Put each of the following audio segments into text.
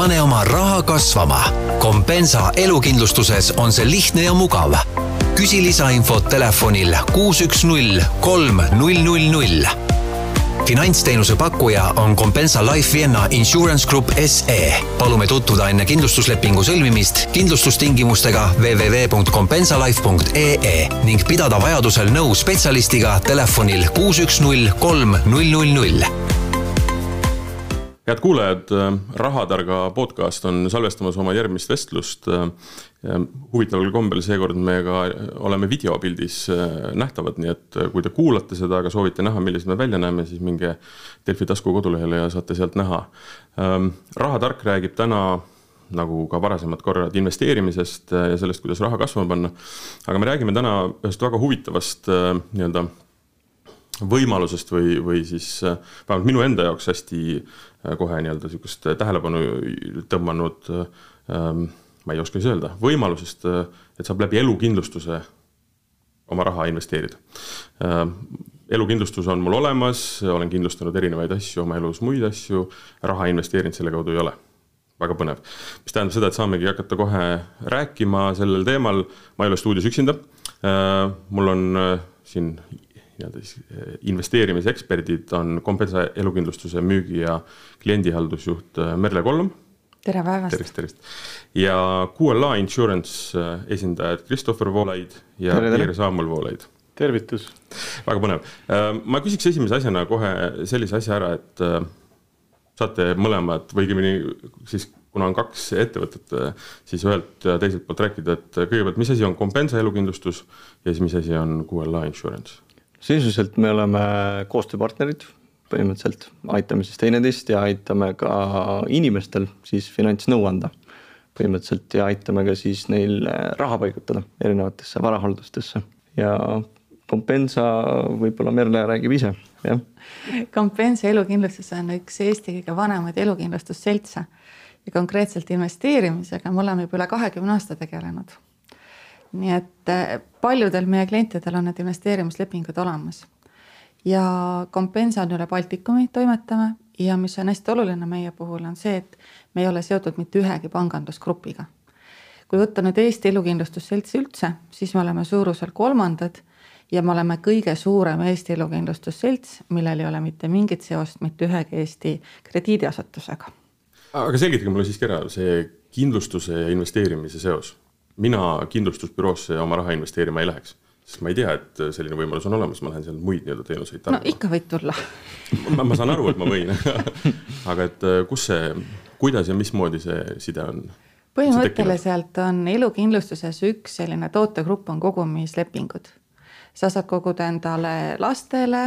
pane oma raha kasvama. Kompensa elukindlustuses on see lihtne ja mugav. küsi lisainfot telefonil kuus, üks, null, kolm, null, null, null finantsteenuse pakkuja on Compensa Life Vienna Insurance Group SE. palume tutvuda enne kindlustuslepingu sõlmimist kindlustustingimustega www.compensalife.ee ning pidada vajadusel nõu spetsialistiga telefonil kuus, üks, null, kolm, null, null, null head kuulajad, Rahatarga podcast on salvestamas oma järgmist vestlust. huvitaval kombel seekord me ka oleme videopildis nähtavad, nii et kui te kuulate seda, aga soovite näha, millised me välja näeme, siis minge Delfi tasku kodulehele ja saate sealt näha. rahatark räägib täna nagu ka varasemad korrad investeerimisest ja sellest, kuidas raha kasvama panna. aga me räägime täna ühest väga huvitavast nii-öelda võimalusest või, või siis vähemalt minu enda jaoks hästi Äh, kohe nii-öelda sihukest tähelepanu tõmmanud ähm,, ma ei oska siis öelda, võimalusest, äh, et saab läbi elukindlustuse oma raha investeerida ähm,. elukindlustus on mul olemas, olen kindlustanud erinevaid asju oma elus, muid asju, raha investeerinud selle kaudu ei ole väga põnev. mis tähendab seda, et saamegi hakata kohe rääkima sellel teemal, ma ei ole stuudios üksinda. Äh, mul on siin nii-öelda siis eh, investeerimiseksperdid on Kompensa elukindlustuse müügi- ja kliendihaldusjuht eh, Merle Kollom. tere päevast. tervist, tervist. ja QLA Insurance eh, esindajad Christopher Voolaid ja Pierre Saamul Voolaid. tervitus. väga põnev. ma küsiks esimese asjana kohe sellise asja ära, et saate mõlemad või õigemini siis kuna on kaks ettevõtet, siis ühelt ja teiselt poolt rääkida, et kõigepealt, mis asi on Compensa elukindlustus ja siis mis asi on QLA Insurance? Sisuliselt me oleme koostööpartnerid, põhimõtteliselt aitame siis teineteist ja aitame ka inimestel siis finantsnõu anda. põhimõtteliselt ja aitame ka siis neil raha paigutada erinevatesse varahaldustesse ja Compensa, võib-olla Merle räägib ise, jah. Compensa elukindlustus on üks Eesti kõige vanemaid elukindlustusseltse ja konkreetselt investeerimisega me oleme juba üle kahekümne aasta tegelenud nii et eh, paljudel meie klientidel on need investeerimislepingud olemas. ja Compensa on üle Baltikumi toimetame ja mis on hästi oluline meie puhul, on see, et me ei ole seotud mitte ühegi pangandusgrupiga. kui võtta nüüd Eesti Elukindlustusselts üldse, siis me oleme suuruselt kolmandad ja me oleme kõige suurem Eesti elukindlustusselts, millel ei ole mitte mingit seost mitte ühegi Eesti krediidiasutusega. aga selgitage mulle siiski ära see kindlustuse ja investeerimise seos mina kindlustusbüroosse oma raha investeerima ei läheks sest ma ei tea, et selline võimalus on olemas, ma lähen seal muid nii-öelda teenuseid tarbima. no ikka võid tulla ma, ma saan aru, et ma võin aga et äh, kus see, kuidas ja mismoodi see side on? põhimõtteliselt on elukindlustuses üks selline tootegrupp on kogumislepingud. sa saad koguda endale lastele,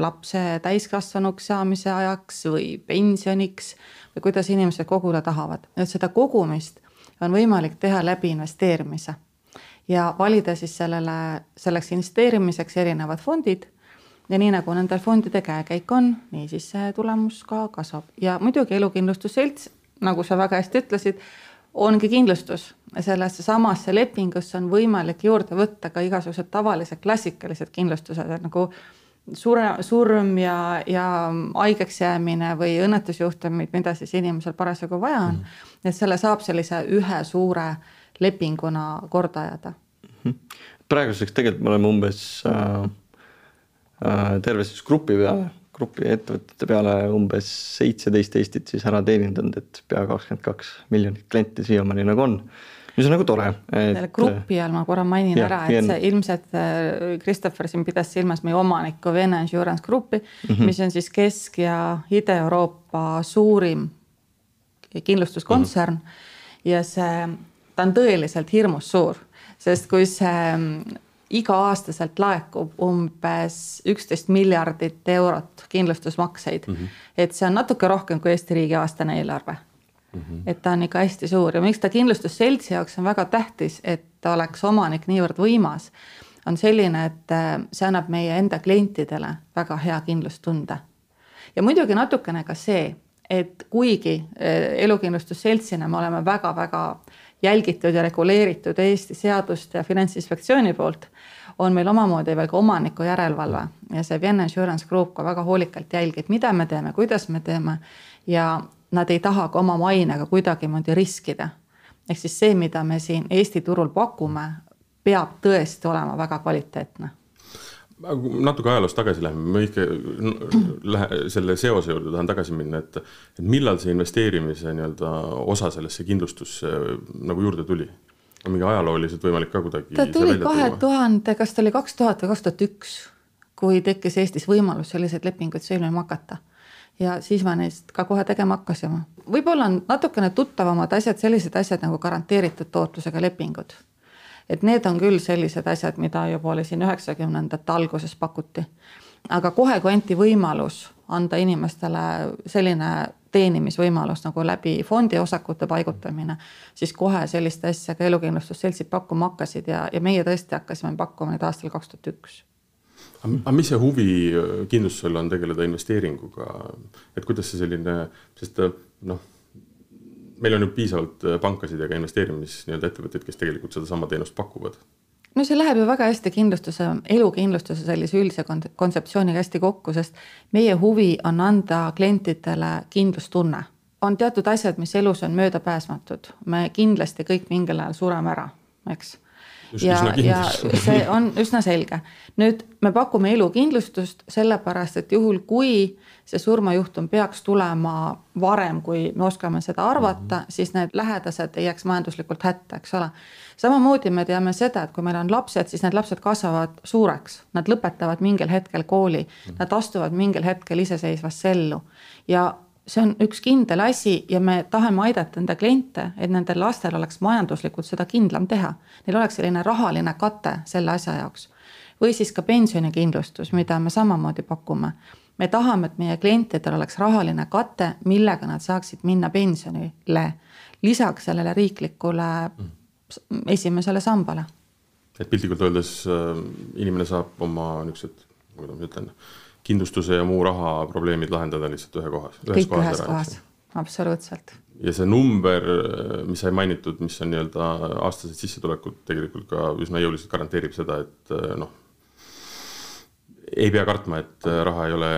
lapse täiskasvanuks saamise ajaks või pensioniks või kuidas inimesed koguda tahavad, et seda kogumist on võimalik teha läbi investeerimise ja valida siis sellele, selleks investeerimiseks erinevad fondid. ja nii nagu nendel fondide käekäik on, nii siis see tulemus ka kasvab ja muidugi elukindlustusselts, nagu sa väga hästi ütlesid, ongi kindlustus. sellesse samasse lepingusse on võimalik juurde võtta ka igasugused tavalised klassikalised kindlustused nagu sure, surm ja, ja haigeks jäämine või õnnetusjuhtumid, mida siis inimesel parasjagu vaja on mm. -hmm. et selle saab sellise ühe suure lepinguna korda ajada. -hmm. praeguseks tegelikult me oleme umbes äh, äh, terve siis grupi peale, grupi ettevõtete peale umbes seitseteist Eestit siis ära teenindanud, et pea kakskümmend kaks miljonit klienti siiamaani nagu on mis on nagu tore et.... selle grupi all ma korra mainin ja, ära, et see ilmselt äh, Christopher siin pidas silmas meie omanikku Vene Insurance Grupi mm, -hmm. mis on siis Kesk- ja Ida-Euroopa suurim kindlustuskontsern mm. -hmm. ja see, ta on tõeliselt hirmus suur, sest kui see mm, iga-aastaselt laekub umbes üksteist miljardit eurot kindlustusmakseid mm. -hmm. et see on natuke rohkem kui Eesti riigi aastane eelarve Mm -hmm. et ta on ikka hästi suur ja miks ta kindlustusseltsi jaoks on väga tähtis, et oleks omanik niivõrd võimas, on selline, et äh, see annab meie enda klientidele väga hea kindlustunde. ja muidugi natukene ka see, et kuigi äh, elukindlustusseltsina me oleme väga-väga jälgitud ja reguleeritud Eesti seaduste ja Finantsinspektsiooni poolt, on meil omamoodi veel ka omaniku järelevalve ja see Vienna Insurance Group ka väga hoolikalt jälgib, mida me teeme, kuidas me teeme ja nad ei taha ka oma mainega kuidagimoodi riskida. ehk siis see, mida me siin Eesti turul pakume, peab tõesti olema väga kvaliteetne natuke ajaloos tagasi läheme, ma ikka lähe, selle seose juurde tahan tagasi minna, et, et millal see investeerimise nii-öelda osa sellesse kindlustusse nagu juurde tuli? on mingi ajalooliselt võimalik ka kuidagi? ta tuli kahe tuhande, kas ta oli kaks tuhat või kaks tuhat üks, kui tekkis Eestis võimalus selliseid lepinguid sõlmima hakata. ja siis me neist ka kohe tegema hakkasime. võib-olla on natukene tuttavamad asjad, sellised asjad nagu garanteeritud tootlusega lepingud et need on küll sellised asjad, mida juba oli siin üheksakümnendate alguses pakuti. aga kohe, kui anti võimalus anda inimestele selline teenimisvõimalus nagu läbi fondiosakute paigutamine, siis kohe sellist asja ka elukindlustusseltsid pakkuma hakkasid ja, ja meie tõesti hakkasime pakkuma neid aastal kaks tuhat üks aga mis see huvi kindlustusel on tegeleda investeeringuga, et kuidas see selline, sest noh meil on ju piisavalt äh, pankasid ja ka investeerimis nii-öelda ettevõtteid, kes tegelikult sedasama teenust pakuvad. no see läheb ju väga hästi kindlustuse, elukindlustuse sellise üldise kontseptsiooniga hästi kokku, sest meie huvi on anda klientidele kindlustunne. on teatud asjad, mis elus on möödapääsmatud, me kindlasti kõik mingil ajal sureme ära, eks ja, ja see on üsna selge. nüüd me pakume elukindlustust sellepärast, et juhul, kui see surmajuhtum peaks tulema varem, kui me oskame seda arvata mm, -hmm. siis need lähedased ei jääks majanduslikult hätta, eks ole. samamoodi me teame seda, et kui meil on lapsed, siis need lapsed kasvavad suureks, nad lõpetavad mingil hetkel kooli mm, -hmm. nad astuvad mingil hetkel iseseisvasse ellu ja see on üks kindel asi ja me tahame aidata enda kliente, et nendel lastel oleks majanduslikult seda kindlam teha. Neil oleks selline rahaline kate selle asja jaoks. või siis ka pensionikindlustus, mida me samamoodi pakume me tahame, et meie klientidel oleks rahaline kate, millega nad saaksid minna pensionile. lisaks sellele riiklikule esimesele sambale. et piltlikult öeldes äh, inimene saab oma niisugused, kuidas ma ütlen, kindlustuse ja muu raha probleemid lahendada lihtsalt ühe kohas. kõik kohas ühes ära, kohas, absoluutselt. ja see number, mis sai mainitud, mis on nii-öelda aastased sissetulekud, tegelikult ka üsna jõuliselt garanteerib seda, et äh, noh ei pea kartma, et äh, raha ei ole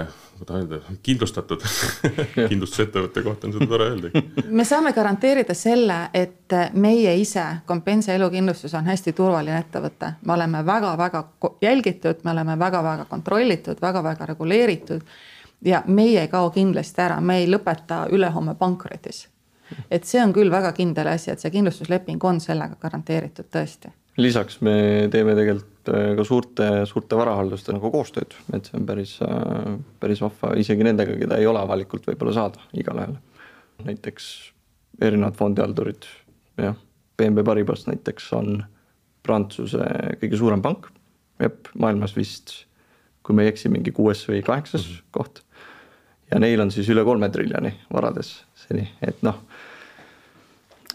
kuidas öelda, kindlustatud kindlustusettevõtte kohta on seda tore öelda. me saame garanteerida selle, et meie ise, Compensa elukindlustus on hästi turvaline ettevõte, me oleme väga-väga jälgitud, me oleme väga-väga kontrollitud väga,, väga-väga reguleeritud. ja meie ei kao kindlasti ära, me ei lõpeta ülehomme pankrotis. et see on küll väga kindel asi, et see kindlustusleping on sellega garanteeritud tõesti lisaks me teeme tegelikult äh, ka suurte, suurte varahaldustega nagu koostööd, et see on päris, äh, päris vahva isegi nendega, keda ei ole avalikult võib-olla saada igale ühele. näiteks erinevad fondihaldurid, jah, BNP Paribas näiteks on Prantsuse kõige suurem pank, jep, maailmas vist, kui ma ei eksi, mingi kuues või kaheksas mm -hmm. koht. ja neil on siis üle kolme triljoni varades seni, et noh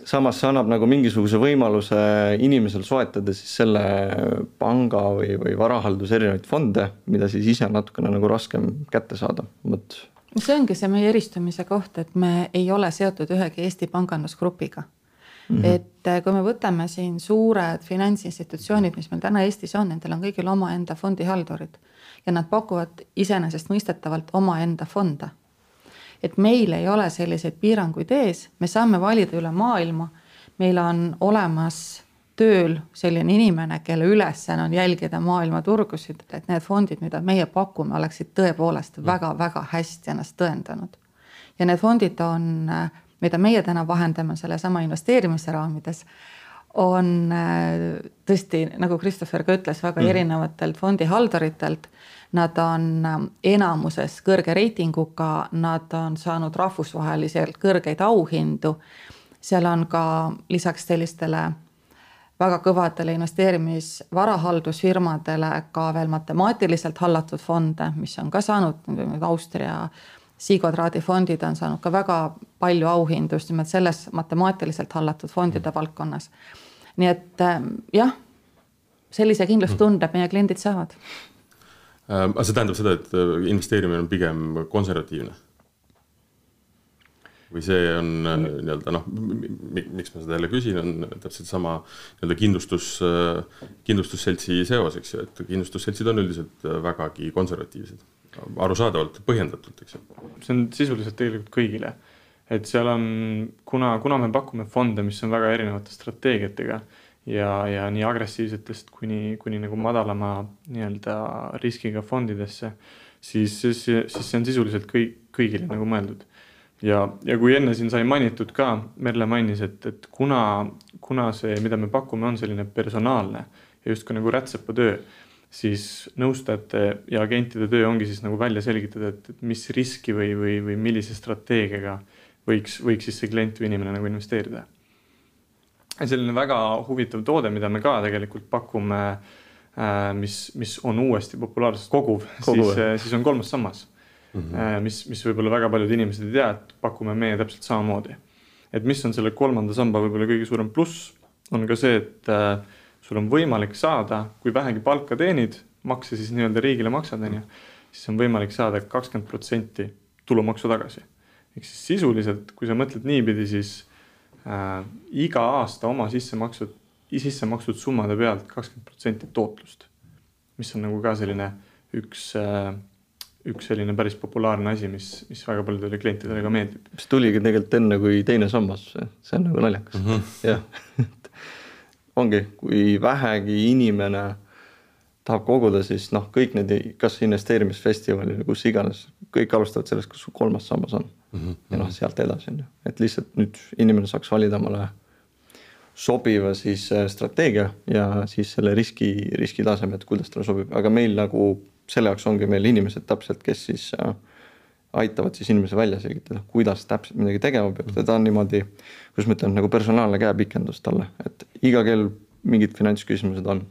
samas see annab nagu mingisuguse võimaluse inimesel soetada siis selle panga või, või varahalduse erinevaid fonde, mida siis ise on natukene nagu raskem kätte saada, vot. see ongi see meie eristumise koht, et me ei ole seotud ühegi Eesti pangandusgrupiga mm. -hmm. et eh, kui me võtame siin suured finantsinstitutsioonid, mis meil täna Eestis on, nendel on kõigil omaenda fondihaldurid ja nad pakuvad iseenesestmõistetavalt omaenda fonde et meil ei ole selliseid piiranguid ees, me saame valida üle maailma. meil on olemas tööl selline inimene, kelle ülesanne on jälgida maailma turgusid, et need fondid, mida meie pakume, oleksid tõepoolest väga-väga mm. hästi ennast tõendanud. ja need fondid on, mida meie täna vahendame sellesama investeerimise raamides, on tõesti, nagu Christopher ka ütles, väga mm. erinevatelt fondihalduritelt Nad on ähm, enamuses kõrge reitinguga, nad on saanud rahvusvaheliselt kõrgeid auhindu. seal on ka lisaks sellistele väga kõvadele investeerimisvarahaldusfirmadele ka veel matemaatiliselt hallatud fonde, mis on ka saanud Austria Sigodraadi fondid on saanud ka väga palju auhindu just nimelt selles matemaatiliselt hallatud fondide valdkonnas. nii et ähm, jah, sellise kindlustunde meie kliendid saavad aga see tähendab seda, et äh, investeerimine on pigem konservatiivne? või see on äh, nii-öelda noh, miks ma seda jälle küsin, on täpselt sama nii-öelda kindlustus, kindlustusseltsi seos, eks ju, et kindlustusseltsid on üldiselt vägagi konservatiivsed. arusaadavalt, põhjendatult, eks ju. see on sisuliselt tegelikult kõigile et seal on, kuna, kuna me pakume fonde, mis on väga erinevate strateegiatega ja, ja nii agressiivsetest kuni, kuni nagu madalama nii-öelda riskiga fondidesse, siis, siis, siis see on sisuliselt kõik, kõigile nagu mõeldud. ja, ja kui enne siin sai mainitud ka, Merle mainis, et, et kuna, kuna see, mida me pakume, on selline personaalne ja justkui nagu rätsepatöö siis nõustajate ja agentide töö ongi siis nagu välja selgitada, et, et mis riski või, või, või millise strateegiaga võiks, võiks siis see klient või inimene nagu investeerida. Selline väga huvitav toode, mida me ka tegelikult pakume, äh, mis, mis on uuesti populaarsust koguv, koguv., siis, äh, siis on kolmas sammas mm. -hmm. mis, mis võib-olla väga paljud inimesed ei tea, et pakume meie täpselt samamoodi. et mis on selle kolmanda samba võib-olla kõige suurem pluss, on ka see, et sul on võimalik saada, kui vähegi palka teenid, makse siis nii-öelda riigile maksad, on ju, siis on võimalik saada kakskümmend protsenti tulumaksu tagasi. ehk siis sisuliselt, kui sa mõtled niipidi, siis äh, iga aasta oma sissemaksud, sisse makstud summade pealt kakskümmend protsenti tootlust. mis on nagu ka selline üks äh, üks selline päris populaarne asi, mis, mis väga paljudele klientidele ka meeldib. mis tuligi tegelikult enne kui teine sammas, see on nagu naljakas mm -hmm. jah ongi, kui vähegi inimene tahab koguda, siis noh, kõik need, kas investeerimisfestivalil või kus iganes, kõik alustavad sellest, kas sul kolmas sammas on mm. -hmm. ja noh, sealt edasi on ju, et lihtsalt nüüd inimene saaks valida omale sobiva siis äh, strateegia ja siis selle riski, riskitaseme, et kuidas talle sobib, aga meil nagu selle jaoks ongi meil inimesed täpselt, kes siis äh, aitavad siis inimesele välja selgitada, kuidas täpselt midagi tegema peab, teda on niimoodi, kuidas ma ütlen, nagu personaalne käepikendus talle, et iga kell mingid finantsküsimused on,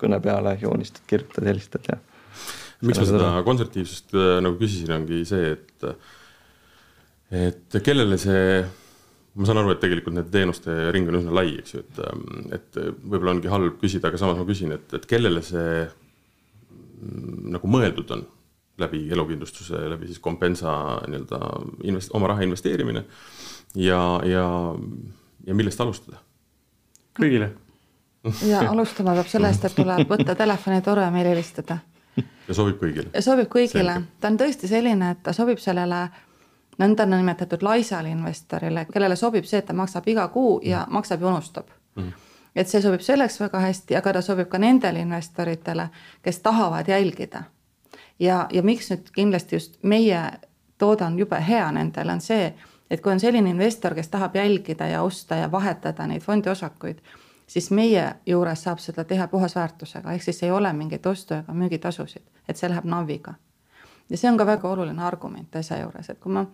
kõne peale joonistad, kirjutad, helistad ja. miks ma seda konservatiivsust äh, nagu küsisin, ongi see, et, et kellele see, ma saan aru, et tegelikult nende teenuste ring on üsna lai, eks ju, et, et võib-olla ongi halb küsida, aga samas ma küsin, et, et kellele see mm, nagu mõeldud on läbi elukindlustuse, läbi siis kompensa nii-öelda invest-, oma raha investeerimine ja, ja, ja millest alustada? kõigile. ja alustama peab sellest, et tuleb võtta telefonitoru ja meile helistada. ja sobib kõigile? sobib kõigile, ta on tõesti selline, et ta sobib sellele nõndanimetatud laisale investorile, kellele sobib see, et ta maksab iga kuu ja mm. maksab ja unustab mm et see sobib selleks väga hästi, aga ta sobib ka nendele investoritele, kes tahavad jälgida ja, ja miks nüüd kindlasti just meie toode on jube hea nendele, on see, et kui on selline investor, kes tahab jälgida ja osta ja vahetada neid fondiosakuid, siis meie juures saab seda teha puhasväärtusega, ehk siis ei ole mingeid ostu- ega müügitasusid, et see läheb NAV-iga. ja see on ka väga oluline argument asja juures, et kui ma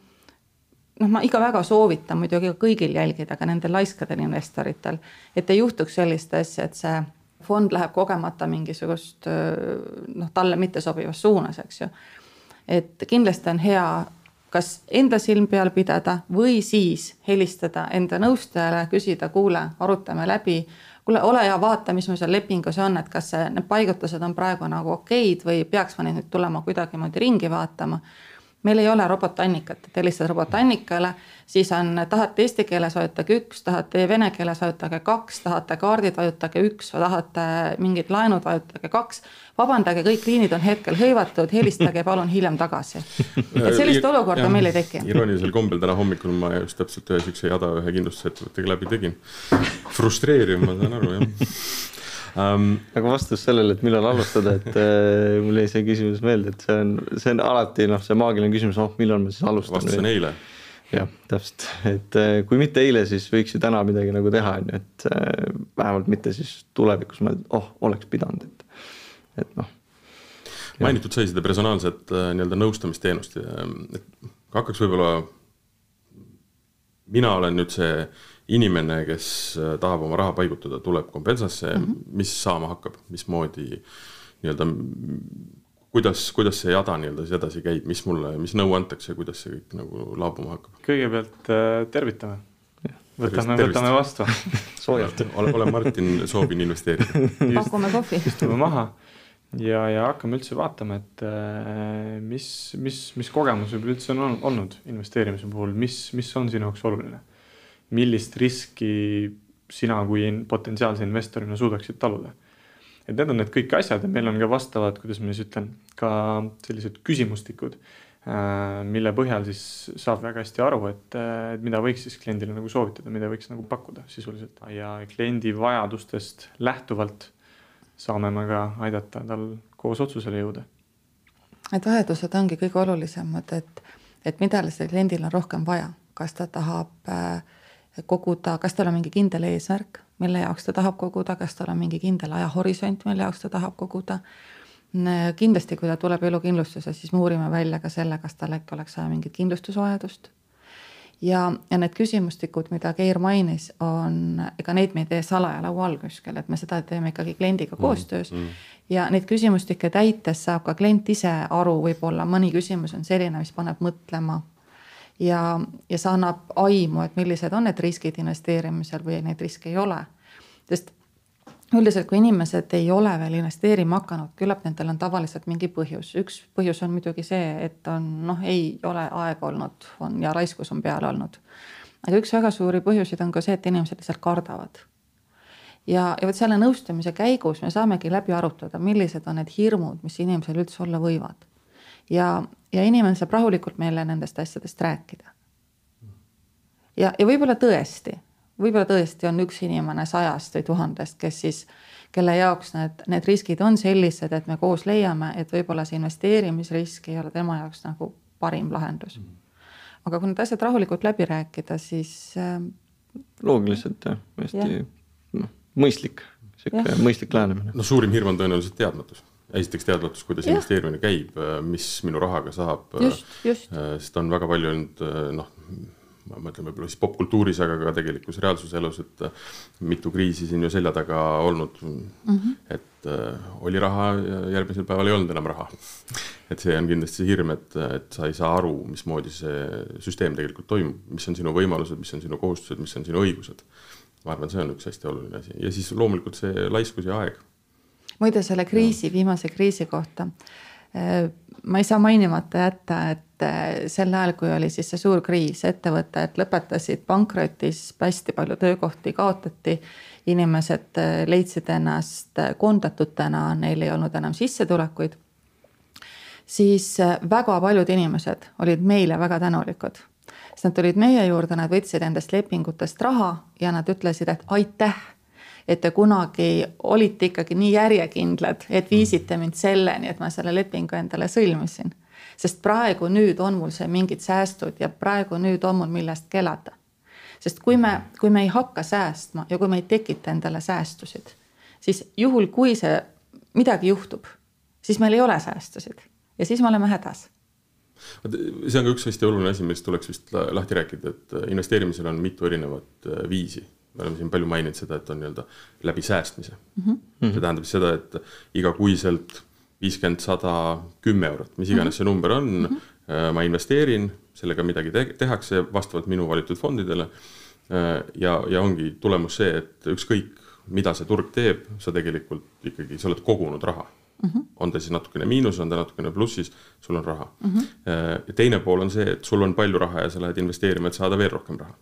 noh, ma ikka väga soovitan muidugi kõigil jälgida, ka nendel laiskadel investoritel, et ei juhtuks sellist asja, et see fond läheb kogemata mingisugust noh, talle mittesobivas suunas, eks ju. et kindlasti on hea kas enda silm peal pidada või siis helistada enda nõustajale, küsida, kuule, arutame läbi. kuule, ole hea, vaata, mis mul seal lepingus on, et kas see, need paigutused on praegu nagu okeid või peaks ma neid nüüd tulema kuidagimoodi ringi vaatama meil ei ole robotannikat, et helistad robotannikale, siis on, tahate eesti keeles, vajutage üks, tahate vene keeles, vajutage kaks, tahate kaardid, vajutage üks, tahate mingid laenud, vajutage kaks. vabandage, kõik liinid on hetkel hõivatud, helistage palun hiljem tagasi. et sellist olukorda meil ei teki. iroonilisel kombel täna hommikul ma just täpselt ühe siukse jada ühe kindlustusettevõttega läbi tegin. frustreeriv, ma saan aru jah um,. aga vastus sellele, et millal alustada, et äh, mul jäi see küsimus meelde, et see on, see on alati noh, see maagiline küsimus, noh millal ma siis alustan. vastus on eile. jah, täpselt, et äh, kui mitte eile, siis võiks ju täna midagi nagu teha, on ju, et äh, vähemalt mitte siis tulevikus ma, oh, oleks pidanud, et, et noh. mainitud sai seda personaalset äh, nii-öelda nõustamisteenust, et hakkaks võib-olla, mina olen nüüd see inimene, kes äh, tahab oma raha paigutada, tuleb kompensasse mm, -hmm. mis saama hakkab, mismoodi nii-öelda, kuidas, kuidas see jada nii-öelda siis edasi käib, mis mulle, mis nõu antakse, kuidas see kõik nagu laabuma hakkab? kõigepealt äh, tervitame. võtame, võtame vastu soojalt ole, ole Martin, soovin investeerida. pakume kohvi. istume maha ja, ja hakkame üldse vaatama, et äh, mis, mis, mis kogemus võib üldse on olnud investeerimise puhul, mis, mis on sinu jaoks oluline millist riski sina kui potentsiaalse investorina suudaksid taluda. et need on need kõik asjad ja meil on ka vastavad, kuidas ma siis ütlen, ka sellised küsimustikud, mille põhjal siis saab väga hästi aru, et, et mida võiks siis kliendile nagu soovitada, mida võiks nagu pakkuda sisuliselt ja kliendi vajadustest lähtuvalt saame me ka aidata tal koos otsusele jõuda. et vajadused ongi kõige olulisemad, et, et mida sellel kliendil on rohkem vaja, kas ta tahab äh, koguda, kas tal on mingi kindel eesmärk, mille jaoks ta tahab koguda, kas tal on mingi kindel ajahorisont, mille jaoks ta tahab koguda. kindlasti, kui ta tuleb elukindlustuse, siis me uurime välja ka selle, kas tal äkki oleks vaja mingit kindlustusvajadust. ja, ja need küsimustikud, mida Keir mainis, on, ega neid me ei tee salaja laua all kuskil, et me seda teeme ikkagi kliendiga mm, koostöös mm. -hmm. ja neid küsimustikke täites saab ka klient ise aru, võib-olla mõni küsimus on selline, mis paneb mõtlema ja, ja see annab aimu, et millised on need riskid investeerimisel või neid riske ei ole. sest üldiselt, kui inimesed ei ole veel investeerima hakanud, küllap nendel on tavaliselt mingi põhjus, üks põhjus on muidugi see, et on noh, ei ole aega olnud, on ja raiskus on peal olnud. aga üks väga suuri põhjuseid on ka see, et inimesed lihtsalt kardavad. ja, ja vot selle nõustamise käigus me saamegi läbi arutada, millised on need hirmud, mis inimesel üldse olla võivad ja, ja inimene saab rahulikult meile nendest asjadest rääkida. ja, ja võib-olla tõesti, võib-olla tõesti on üks inimene sajast või tuhandest, kes siis, kelle jaoks need, need riskid on sellised, et me koos leiame, et võib-olla see investeerimisrisk ei ole tema jaoks nagu parim lahendus. aga kui need asjad rahulikult läbi rääkida, siis äh,. loogiliselt jah, hästi noh, mõistlik, sihuke mõistlik lähenemine. no suurim hirm on tõenäoliselt teadmatus esiteks teadmatus, kuidas ja. investeerimine käib, mis minu rahaga saab. Äh, sest on väga palju olnud äh, noh, ma mõtlen võib-olla siis popkultuuris, aga ka tegelikus reaalsuse elus, et äh, mitu kriisi siin ju selja taga olnud mm. -hmm. et äh, oli raha ja järgmisel päeval ei olnud enam raha. et see on kindlasti hirm, et, et sa ei saa aru, mismoodi see süsteem tegelikult toimub, mis on sinu võimalused, mis on sinu kohustused, mis on sinu õigused. ma arvan, see on üks hästi oluline asi ja siis loomulikult see laiskus ja aeg muide, selle kriisi, viimase kriisi kohta äh, ma ei saa mainimata jätta, et äh, sel ajal, kui oli siis see suur kriis, ettevõtted lõpetasid pankrotis, hästi palju töökohti kaotati. inimesed äh, leidsid ennast koondatutena, neil ei olnud enam sissetulekuid. siis väga paljud inimesed olid meile väga tänulikud, sest nad tulid meie juurde, nad võtsid endast lepingutest raha ja nad ütlesid, et aitäh et te kunagi olite ikkagi nii järjekindlad, et viisite mind selleni, et ma selle lepingu endale sõlmisin. sest praegu nüüd on mul see mingid säästud ja praegu nüüd on mul millestki elada. sest kui me, kui me ei hakka säästma ja kui me ei tekita endale säästusid, siis juhul, kui see midagi juhtub, siis meil ei ole säästusid ja siis me oleme hädas see on ka üks hästi oluline asi, millest tuleks vist lahti rääkida, et investeerimisel on mitu erinevat viisi me oleme siin palju maininud seda, et on nii-öelda läbi säästmise mm. -hmm. see tähendab seda, et igakuiselt viiskümmend, sada, kümme eurot, mis iganes see number on mm, -hmm. ma investeerin, sellega midagi te tehakse vastavalt minu valitud fondidele. Äh, ja, ja ongi tulemus see, et ükskõik, mida see turg teeb, sa tegelikult ikkagi, sa oled kogunud raha Mm -hmm. on ta siis natukene miinus, on ta natukene plussis, sul on raha mm. -hmm. ja teine pool on see, et sul on palju raha ja sa lähed investeerima, et saada veel rohkem raha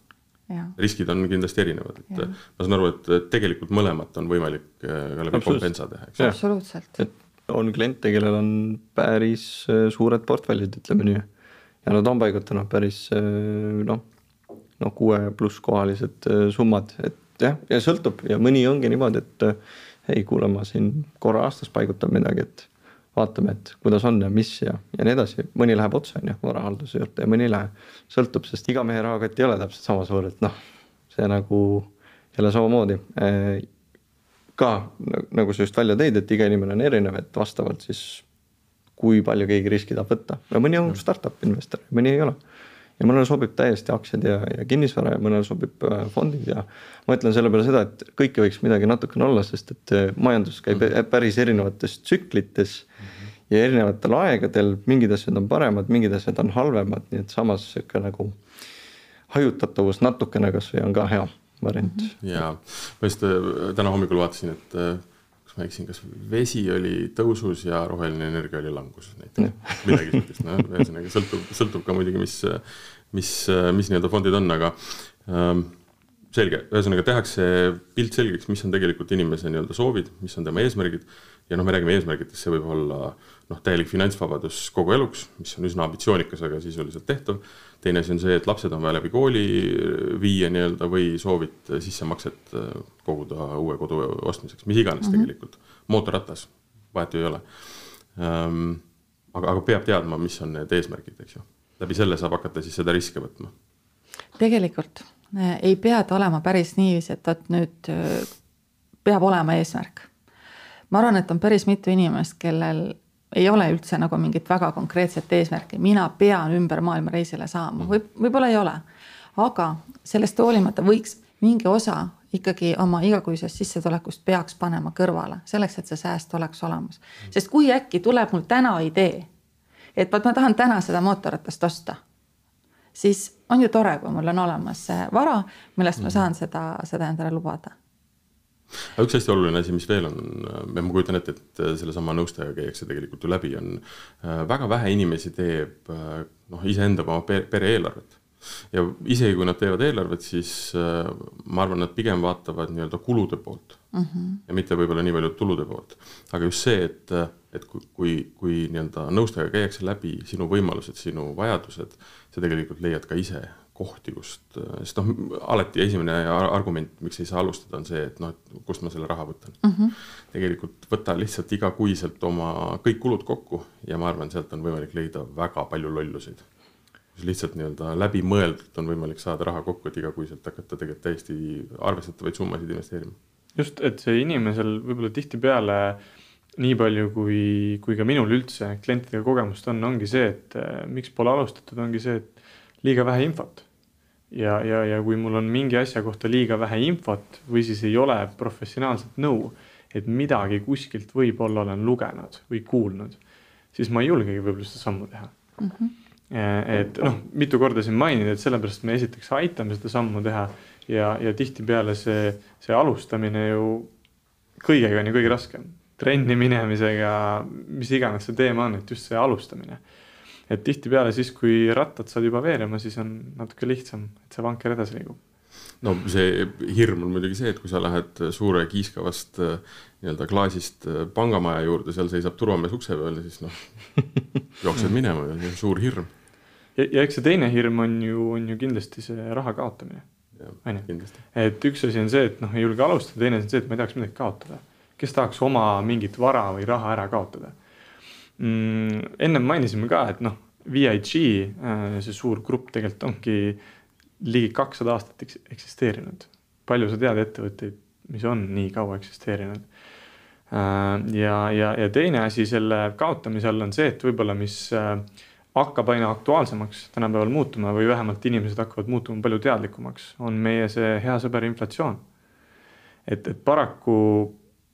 riskid on kindlasti erinevad, et ja. ma saan aru, et tegelikult mõlemat on võimalik äh, ka läbi kompensa teha, eks. absoluutselt. et on kliente, kellel on päris äh, suured portfellid, ütleme nii. ja nad on paigutanud päris äh, noh, noh kuue pluss kohalised summad, et jah, ja sõltub ja mõni ongi niimoodi, et ei, kuule, ma siin korra aastas paigutan midagi, et vaatame, et kuidas on ja mis ja, ja nii edasi, mõni läheb otse, on ju, varahalduse juurde ja mõni ei lähe. sõltub, sest iga mehe rahakott ei ole täpselt sama suur, et noh, see nagu jälle samamoodi. Ka nagu sa just välja tõid, et iga inimene on erinev, et vastavalt siis kui palju keegi riski tahab võtta. Ja mõni on startup investor, mõni ei ole ja mõnele sobib täiesti aktsiad ja, ja kinnisvara ja mõnele sobib äh, fondid ja ma ütlen selle peale seda, et kõike võiks midagi natukene olla, sest et äh, majandus käib mm -hmm. päris erinevates tsüklites -hmm. ja erinevatel aegadel, mingid asjad on paremad, mingid asjad on halvemad, nii et samas sihuke nagu hajutatavus natukene kasvõi on ka hea variant. -hmm. ja ma just äh, täna hommikul vaatasin, et kas ma eksin, kas vesi oli tõusus ja roheline energia oli languses näiteks, midagi sellist, noh, ühesõnaga sõltub, sõltub ka muidugi, mis, mis, mis nii-öelda fondid on, aga ähm, selge, ühesõnaga tehakse pilt selgeks, mis on tegelikult inimese nii-öelda soovid, mis on tema eesmärgid. ja noh, me räägime eesmärgidest, see võib olla noh, täielik finantsvabadus kogu eluks, mis on üsna ambitsioonikas, aga sisuliselt tehtav. teine asi on see, et lapsed on vaja läbi kooli viia nii-öelda või soovid sissemakset äh, koguda uue kodu ostmiseks, mis iganes mm -hmm. tegelikult. mootorratas, vahet ju ei ole ähm, aga, aga peab teadma, mis on need eesmärgid, eks ju. läbi selle saab hakata siis seda riske võtma. tegelikult äh, ei pea ta olema päris niiviisi, et vot nüüd äh, peab olema eesmärk. ma arvan, et on päris mitu inimest, kellel ei ole üldse nagu mingit väga konkreetset eesmärki, mina pean ümber maailma reisile saama, võib, võib-olla ei ole. aga sellest hoolimata võiks mingi osa ikkagi oma igakuisest sissetulekust peaks panema kõrvale, selleks et see sääst oleks olemas. sest kui äkki tuleb mul täna idee, et vot ma tahan täna seda mootorratast osta, siis on ju tore, kui mul on olemas see vara, millest ma saan seda, seda endale lubada. Aga üks hästi oluline asi, mis veel on, ma kujutan ette, et sellesama nõustajaga käiakse tegelikult ju läbi, on äh, väga vähe inimesi teeb äh, noh, iseendaga oma pere eelarvet ja isegi kui nad teevad eelarvet, siis äh, ma arvan, nad pigem vaatavad nii-öelda kulude poolt mm. -hmm. ja mitte võib-olla nii palju tulude poolt. aga just see, et, et kui, kui, kui nii-öelda nõustajaga käiakse läbi sinu võimalused, sinu vajadused, sa tegelikult leiad ka ise kohti, kust, sest noh, alati esimene argument, miks ei saa alustada, on see, et noh, et kust ma selle raha võtan mm. -hmm. tegelikult võta lihtsalt igakuiselt oma kõik kulud kokku ja ma arvan, sealt on võimalik leida väga palju lollusid kus lihtsalt nii-öelda läbimõeldult on võimalik saada raha kokku, et igakuiselt hakata tegelikult täiesti arvestatavaid summasid investeerima. just, et see inimesel võib-olla tihtipeale nii palju, kui, kui ka minul üldse klientidega kogemust on, ongi see, et äh, miks pole alustatud, ongi see, et liiga vähe infot. ja, ja, ja kui mul on mingi asja kohta liiga vähe infot või siis ei ole professionaalset nõu, et midagi kuskilt võib-olla olen lugenud või kuulnud, siis ma ei julgegi võib-olla seda sammu teha mm. -hmm Eh, et noh, mitu korda siin mainin, et sellepärast me esiteks aitame seda sammu teha ja, ja tihtipeale see, see alustamine ju kõigega on ju kõige raskem. trenni minemisega, mis iganes see teema on, et just see alustamine. et tihtipeale siis, kui rattad saad juba veerema, siis on natuke lihtsam, et see vanker edasi liigub no see hirm on muidugi see, et kui sa lähed suure kiiskavast nii-öelda klaasist pangamaja juurde, seal seisab turvamees ukse peal ja siis noh, jooksed minema suur hirm ja, ja eks see teine hirm on ju, on ju kindlasti see raha kaotamine. on ju, et üks asi on see, et noh, ei julge alustada, teine asi on see, et ma ei tahaks midagi kaotada. kes tahaks oma mingit vara või raha ära kaotada mm,? ennem mainisime ka, et noh, VIG, äh, see suur grupp tegelikult ongi ligi kakssada aastat eksisteerinud. palju sa tead ettevõtteid, mis on nii kaua eksisteerinud? Äh, ja, ja, ja teine asi selle kaotamise all on see, et võib-olla, mis äh, hakkab aina aktuaalsemaks tänapäeval muutuma või vähemalt inimesed hakkavad muutuma palju teadlikumaks, on meie see hea sõber inflatsioon. et, et paraku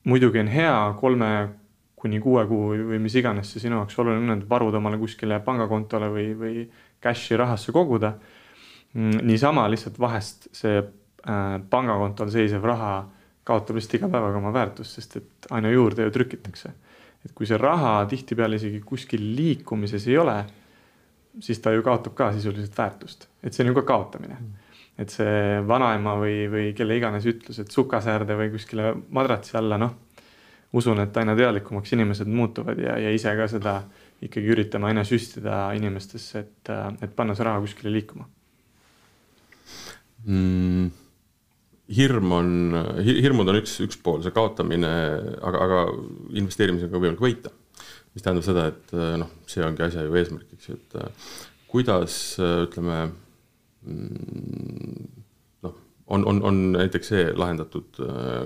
muidugi on hea kolme kuni kuue kuu või, mis iganes see sinu jaoks oluline on, et varud omale kuskile pangakontole või, või cash'i rahasse koguda. Mm, niisama lihtsalt vahest see äh, pangakontol seisev raha kaotab lihtsalt iga päevaga oma väärtust, sest et aina juurde ju trükitakse. et kui see raha tihtipeale isegi kuskil liikumises ei ole siis ta ju kaotab ka sisuliselt väärtust, et see on ju ka kaotamine mm. et see vanaema või, või kelle iganes ütlus, et sukasäärde või kuskile madratsi alla, noh. usun, et aina teadlikumaks inimesed muutuvad ja, ja ise ka seda ikkagi üritame aina süstida inimestesse, et, et panna see raha kuskile liikuma mm hirm on, hirmud on üks, üks pool, see kaotamine, aga, aga investeerimisega on võimalik võita mis tähendab seda, et äh, noh, see ongi asja ju eesmärk, eks ju, et äh, kuidas äh, ütleme mm, noh, on, on, on näiteks see lahendatud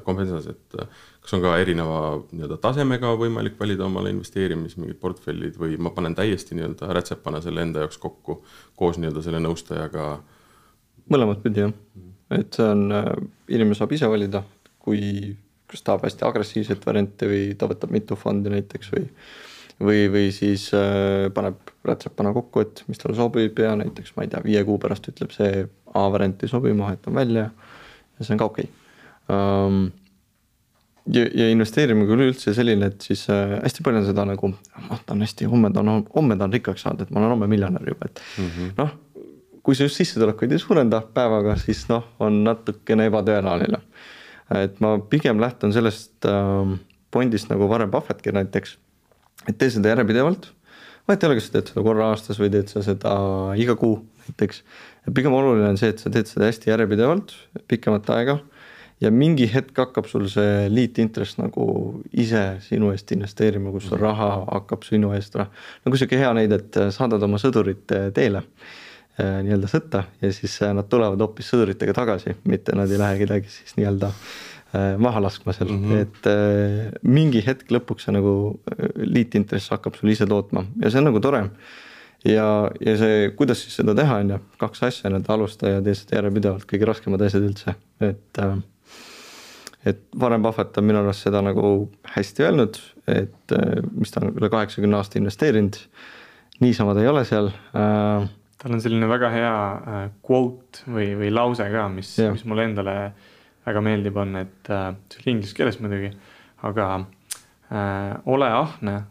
kompensas, et kas on ka erineva nii-öelda tasemega võimalik valida omale investeerimis mingid portfellid või ma panen täiesti nii-öelda rätsepana selle enda jaoks kokku koos nii-öelda selle nõustajaga? mõlemat pidi jah, et see on, inimene saab ise valida, kui kas tahab hästi agressiivset varianti või ta võtab mitu fondi näiteks või või, või siis äh, paneb rätsepana kokku, et mis talle sobib ja näiteks ma ei tea, viie kuu pärast ütleb see A variant ei sobi, ma vahetan välja ja see on ka okei okay. um,. ja, ja investeerimine kui üleüldse selline, et siis äh, hästi palju on seda nagu, ma tahan hästi, homme tahan, homme tahan rikkaks saada, et ma olen homme miljonär juba, et mm -hmm. noh kui sa just sissetulekuid ei suurenda päevaga, siis noh, on natukene ebatõenäoline. et ma pigem lähtun sellest äh, fondist nagu Warren Buffettki näiteks, et tee seda järjepidevalt. vahet ei ole, kas sa teed seda korra aastas või teed sa seda iga kuu näiteks. pigem oluline on see, et sa teed seda hästi järjepidevalt, pikemat aega ja mingi hetk hakkab sul see liitintress nagu ise sinu eest investeerima, kus sul raha hakkab sinu eest, nagu sihuke hea näide, et saadad oma sõdurit teele eh, nii-öelda sõtta ja siis nad tulevad hoopis sõduritega tagasi, mitte nad ei lähe kedagi siis nii-öelda maha laskma seal mm, -hmm. et mingi hetk lõpuks see nagu liitintress hakkab sul ise tootma ja see on nagu tore. ja, ja see, kuidas siis seda teha, on ju, kaks asja, nii-öelda alusta ja seda järjepidevalt, kõige raskemad asjad üldse, et äh, et Warren Buffett on minu arust seda nagu hästi öelnud, et äh, mis ta on üle kaheksakümne aasta investeerinud. niisama ta ei ole seal äh,. tal on selline väga hea äh, quote või, või lause ka, mis, mis mulle endale väga meeldib, on, et äh, see oli inglise keeles muidugi, aga äh, ole ahne,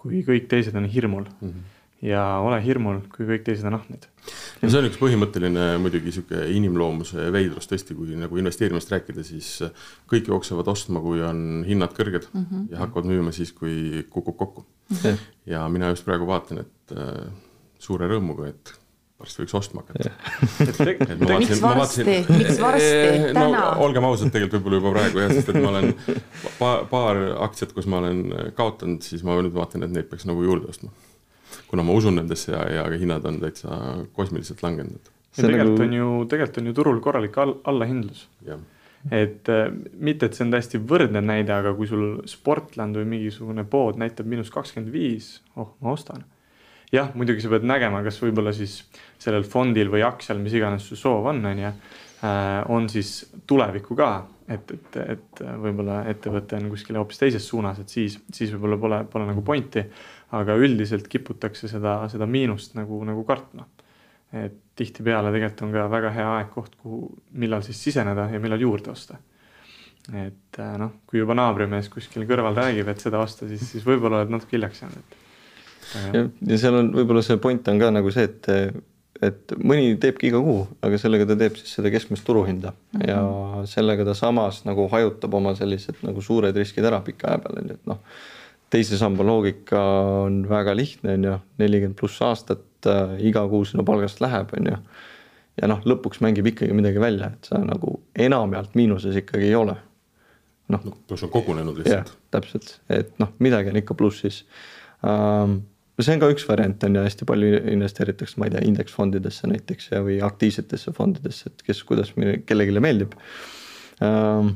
kui kõik teised on hirmul mm. -hmm ja ole hirmul, kui kõik teised on ahned. no see on üks põhimõtteline muidugi sihuke inimloomuse veidrus tõesti, kui nagu investeerimisest rääkida, siis kõik jooksevad ostma, kui on hinnad kõrged mm -hmm. ja hakkavad müüma siis, kui kukub kokku mm. -hmm. ja mina just praegu vaatan, et äh, suure rõõmuga, et varsti võiks ostma hakata. miks varsti, miks varsti, täna no,? olgem ausad, tegelikult võib-olla juba praegu jah, sest et ma olen pa, paar aktsiat, kus ma olen kaotanud, siis ma nüüd vaatan, et neid peaks nagu juurde ostma kuna ma usun nendesse ja, ja hinnad on täitsa kosmiliselt langenud. ja tegelikult nagu... on ju, tegelikult on ju turul korralik all, allahindlus. et äh, mitte, et see on täiesti võrdne näide, aga kui sul Sportland või mingisugune pood näitab miinus kakskümmend viis, oh, ma ostan. jah, muidugi sa pead nägema, kas võib-olla siis sellel fondil või aktsial, mis iganes su soov on, on ju, äh, on siis tulevikku ka et, et, et võib-olla ettevõte on kuskil hoopis teises suunas, et siis, siis võib-olla pole, pole nagu pointi aga üldiselt kiputakse seda, seda miinust nagu, nagu kartma. et tihtipeale tegelikult on ka väga hea aeg koht, kuhu, millal siis siseneda ja millal juurde osta. et äh, noh, kui juba naabrimees kuskil kõrval räägib, et seda osta, siis, siis võib-olla oled natuke hiljaks jäänud, et. ja, ja seal on võib-olla see point on ka nagu see, et et mõni teebki iga kuu, aga sellega ta teeb siis seda keskmist turuhinda mm -hmm. ja sellega ta samas nagu hajutab oma sellised nagu suured riskid ära pika aja peale, nii et noh teise samba loogika on väga lihtne, on ju, nelikümmend pluss aastat äh, iga kuu sinu palgast läheb, on ju. ja noh, lõpuks mängib ikkagi midagi välja, et sa nagu enamjaolt miinuses ikkagi ei ole. noh no,, pluss on kogunenud lihtsalt. täpselt, et noh, midagi on ikka plussis ähm,. See on ka üks variant on ju, hästi palju investeeritakse, ma ei tea, indeksfondidesse näiteks ja, või aktiivsetesse fondidesse, et kes, kuidas kellelegi meeldib ähm,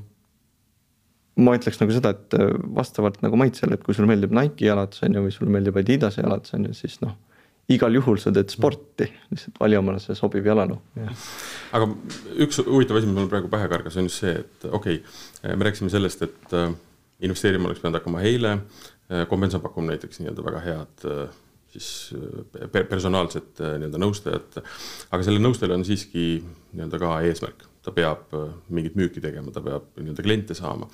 ma ütleks nagu seda, et äh, vastavalt nagu maitsele, et kui sulle meeldib Nike'i jalatus on ju, või sulle meeldib Adidase jalatus on ju, siis noh. igal juhul sa teed sporti, lihtsalt vali omale see sobiv jalanõu. aga üks huvitav asi, mis mul praegu pähe kargas, on just see, et okei okay,, me rääkisime sellest, et äh, investeerima oleks pidanud hakkama eile. Äh, Kompensa pakub näiteks nii-öelda väga head siis personaalset nii-öelda nõustajat. aga sellel nõustajal on siiski nii-öelda ka eesmärk ta peab äh, mingit müüki tegema, ta peab nii-öelda kliente saama,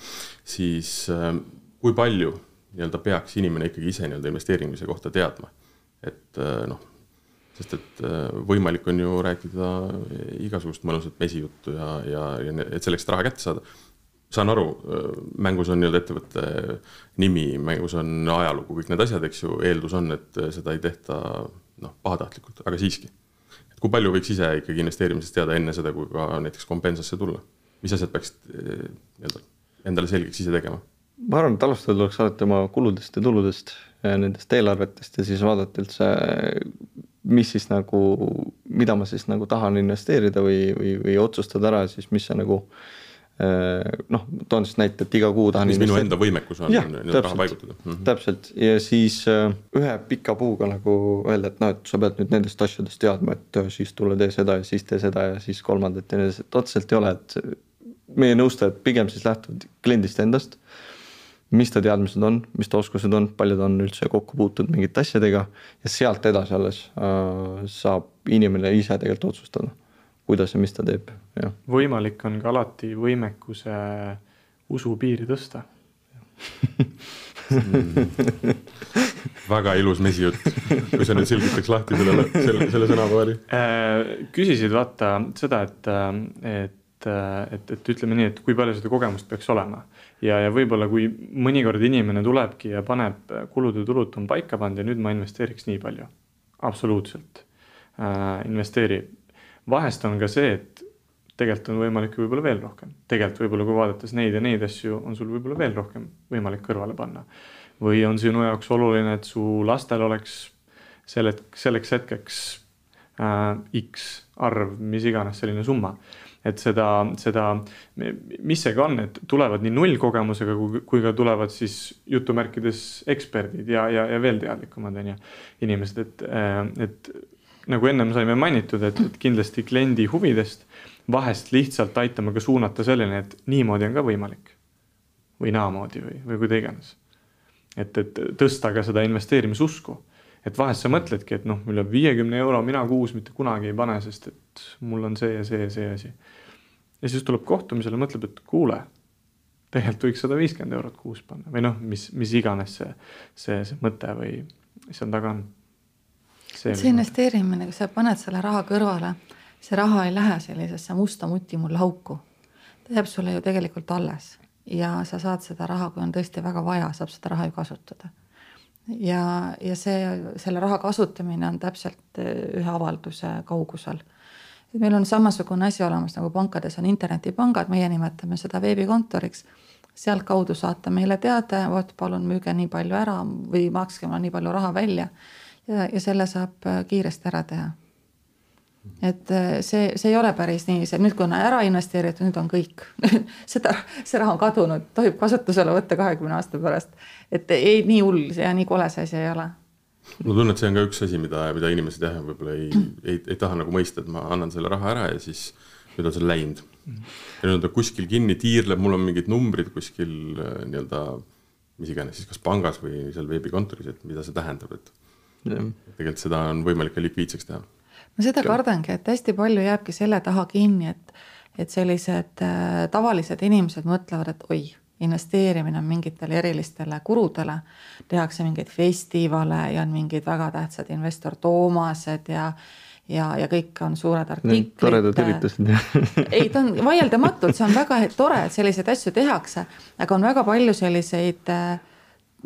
siis äh, kui palju nii-öelda peaks inimene ikkagi ise nii-öelda investeerimise kohta teadma, et äh, noh, sest et võimalik on ju rääkida igasugust mõnusat mesijuttu ja, ja, ja et selleks, et raha kätte saada. Saan aru, mängus on nii-öelda ettevõtte nimi, mängus on ajalugu, kõik need asjad, eks ju, eeldus on, et seda ei tehta noh, pahatahtlikult, aga siiski kui palju võiks ise ikkagi investeerimisest teada enne seda, kui ka näiteks Compensasse tulla? mis asjad peaksid eh, nii-öelda endale selgeks ise tegema? ma arvan, et alustada tuleks alati oma kuludest ja tuludest, nendest eelarvetest ja siis vaadata üldse, mis siis nagu, mida ma siis nagu tahan investeerida või, või, või otsustada ära siis, mis see nagu Äh, noh, toon siis näite, et iga kuu tahan. mis minu enda võimekus on nii-öelda raha paigutada mm. -hmm. täpselt ja siis äh, ühe pika puuga nagu öelda, et noh, et sa pead nüüd nendest asjadest teadma, et äh, siis tule tee seda ja siis tee seda ja siis kolmandat ja nii edasi, et otseselt ei ole, et meie nõustajad pigem siis lähtuvad kliendist endast. mis ta teadmised on, mis ta oskused on, palju ta on üldse kokku puutunud mingite asjadega ja sealt edasi alles äh, saab inimene ise tegelikult otsustada kuidas ja mis ta teeb, jah. võimalik on ka alati võimekuse usu piiri tõsta väga ilus mesijutt, kui sa nüüd selgitaks lahti sellele, selle, selle sõnapaari. küsisid vaata seda, et, et et, et ütleme nii, et kui palju seda kogemust peaks olema. ja, ja võib-olla kui mõnikord inimene tulebki ja paneb kulud ja tulud on paika pandud ja nüüd ma investeeriks nii palju. absoluutselt äh, investeeri. Vahest on ka see, et tegelikult on võimalik võib-olla veel rohkem, tegelikult võib-olla kui vaadates neid ja neid asju, on sul võib-olla veel rohkem võimalik kõrvale panna. või on sinu jaoks oluline, et su lastel oleks selle, selleks hetkeks äh, X arv, mis iganes selline summa et seda, seda, mis see ka on, et tulevad nii nullkogemusega kui, kui ka tulevad siis jutumärkides eksperdid ja, ja, ja veel teadlikumad on ju inimesed, et, äh, et nagu ennem saime mainitud, et, et kindlasti kliendi huvidest vahest lihtsalt aitame ka suunata selleni, et niimoodi on ka võimalik. või naamoodi või, või kuida iganes. et, et tõsta ka seda investeerimisusku. et vahest sa mõtledki, et noh, üle viiekümne euro mina kuus mitte kunagi ei pane, sest et mul on see ja see ja see asi. ja siis tuleb kohtumisele, mõtleb, et kuule, tegelikult võiks sada viiskümmend eurot kuus panna või noh, mis, mis iganes see, see, see mõte või seal taga on. See, see investeerimine, kui sa paned selle raha kõrvale see raha ei lähe sellisesse musta muti mulle auku. ta jääb sulle ju tegelikult alles ja sa saad seda raha, kui on tõesti väga vaja, saab seda raha ju kasutada. ja, ja see, selle raha kasutamine on täpselt eh, ühe avalduse kaugusel. meil on samasugune asi olemas nagu pankades on internetipangad, meie nimetame seda veebikontoriks sealtkaudu saate meile teade, vot palun müüge nii palju ära või makske mulle nii palju raha välja. Ja, ja selle saab eh, kiiresti ära teha et äh, see, see ei ole päris nii, see nüüd, kui on ära investeeritud, nüüd on kõik seda, see raha on kadunud, tohib kasutusele võtta kahekümne aasta pärast. et ei, nii hull ja nii kole see asi ei ole. ma tunnen, et see on ka üks asi, mida, mida inimesed jah, võib-olla ei, ei, ei taha nagu mõista, et ma annan selle raha ära ja siis nüüd on see läinud. ja nüüd on ta kuskil kinni, tiirleb, mul on mingid numbrid kuskil äh, nii-öelda mis iganes siis kas pangas või seal veebikontoris, et mida see tähendab, et. Tegelikult seda on võimalik ka likviidseks teha ma seda kardangi, et hästi palju jääbki selle taha kinni, et, et sellised äh, tavalised inimesed mõtlevad, et oi, investeerimine on mingitele erilistele kuludele. tehakse mingeid festivale ja on mingid väga tähtsad investor Toomased ja ja, ja kõik on suured artiklid. toredad üritused ei, ta on vaieldamatult, see on väga tore, et selliseid asju tehakse, aga on väga palju selliseid äh,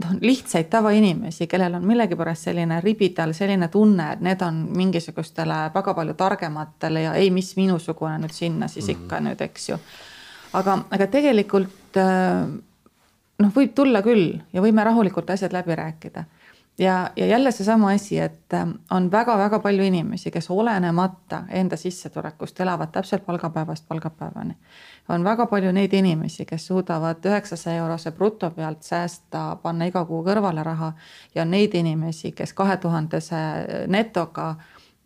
noh, lihtsaid tavainimesi, kellel on millegipärast selline ribidal selline tunne, et need on mingisugustele väga palju targematele ja ei, mis minusugune nüüd sinna siis ikka mm -hmm. nüüd, eks ju. aga, aga tegelikult äh, noh, võib tulla küll ja võime rahulikult asjad läbi rääkida ja, ja jälle seesama asi, et äh, on väga-väga palju inimesi, kes olenemata enda sissetulekust elavad täpselt palgapäevast palgapäevani. on väga palju neid inimesi, kes suudavad üheksasaja eurose bruto pealt säästa, panna iga kuu kõrvale raha ja on neid inimesi, kes kahe tuhandese netoga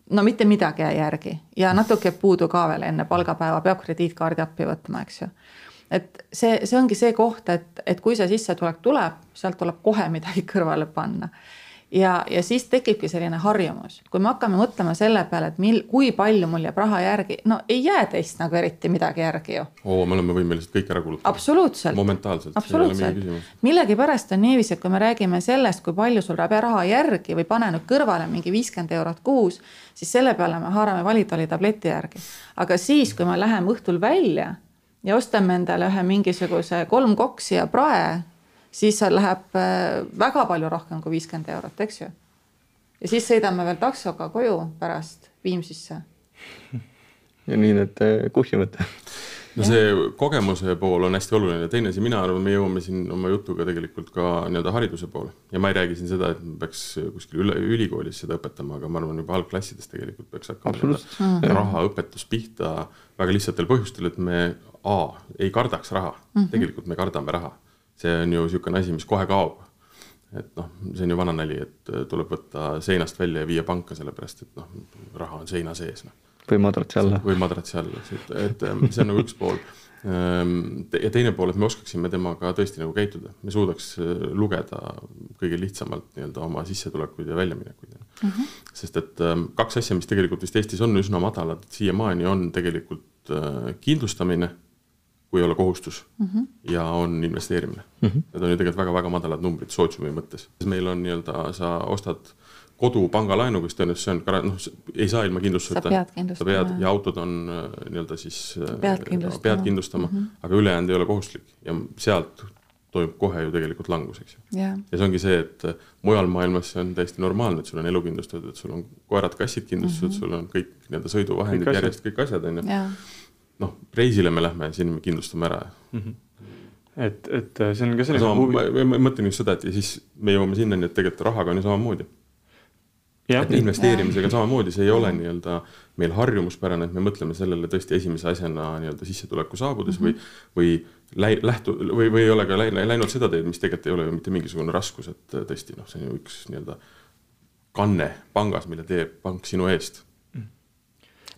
no mitte midagi ei järgi ja natuke puudu ka veel enne palgapäeva, peab krediitkaardi appi võtma, eks ju et see, see ongi see koht, et, et kui see sissetulek tuleb, sealt tuleb kohe midagi kõrvale panna ja, ja siis tekibki selline harjumus, kui me hakkame mõtlema selle peale, et mil, kui palju mul jääb raha järgi, no ei jää teist nagu eriti midagi järgi ju. oo, me oleme võimelised kõik ära kulutama. absoluutselt. momentaalselt. absoluutselt. millegipärast on niiviisi, et kui me räägime sellest, kui palju sul jääb raha järgi või pane nüüd kõrvale mingi viiskümmend eurot kuus, siis selle peale me haarame valitoli tableti järgi. aga siis, kui me läheme õhtul välja ja ostame endale ühe mingisuguse kolm koksi ja prae siis läheb äh, väga palju rohkem kui viiskümmend eurot, eks ju. ja siis sõidame veel taksoga koju pärast Viimsisse. ja nii need äh, kuhjuvad no see kogemuse pool on hästi oluline, teine asi, mina arvan, me jõuame siin oma jutuga tegelikult ka nii-öelda hariduse poole ja ma ei räägi siin seda, et me peaks kuskil üle ülikoolis seda õpetama, aga ma arvan, juba algklassides tegelikult peaks hakkama mm. rahaõpetus pihta väga lihtsatel põhjustel, et me A ei kardaks raha mm, -hmm. tegelikult me kardame raha see on ju niisugune asi, mis kohe kaob. et noh, see on ju vana nali, et äh, tuleb võtta seinast välja ja viia panka, sellepärast et noh, raha on seina sees noh. või madratsi alla. või madratsi alla, et, et ähm, see on nagu üks pool ähm, ja teine pool, et me oskaksime temaga tõesti nagu käituda, me suudaks äh, lugeda kõige lihtsamalt nii-öelda oma sissetulekuid ja väljaminekuid mm. -hmm. sest et ähm, kaks asja, mis tegelikult vist Eestis on üsna madalad siiamaani, on tegelikult äh, kindlustamine kui ei ole kohustus mm -hmm. ja on investeerimine mm. -hmm. Need on ju tegelikult väga-väga madalad numbrid sootsiumi mõttes. meil on nii-öelda, sa ostad kodu pangalaenuga, siis tõenäoliselt see on, noh, ei saa ilma kindlustuseta. sa pead ja autod on äh, nii-öelda siis. Äh, pead kindlustama. pead kindlustama mm, -hmm. aga ülejäänud ei ole kohustuslik ja sealt toimub kohe ju tegelikult langus, eks ju yeah.. ja see ongi see, et mujal maailmas see on täiesti normaalne, et sul on elu kindlustatud, et sul on koerad-kassid kindlustatud mm, -hmm. sul on kõik nii-öelda sõiduvahendid kõik järjest, kõik asjad on ju yeah noh, reisile me lähme, siin me kindlustame ära mm. -hmm et, et see on ka selline sama, huvi. ma mõtlen just seda, et ja siis me jõuame sinnani, et tegelikult rahaga on ju samamoodi. et investeerimisega samamoodi, see ei ole nii-öelda meil harjumuspärane, et me mõtleme sellele tõesti esimese asjana nii-öelda sissetuleku saabudes mm -hmm. või, või läi-, lähtu- või, või ei ole ka läinud, läinud seda teed, mis tegelikult ei ole ju mitte mingisugune raskus, et tõesti noh, see on ju üks nii-öelda kanne pangas, mille teeb pank sinu eest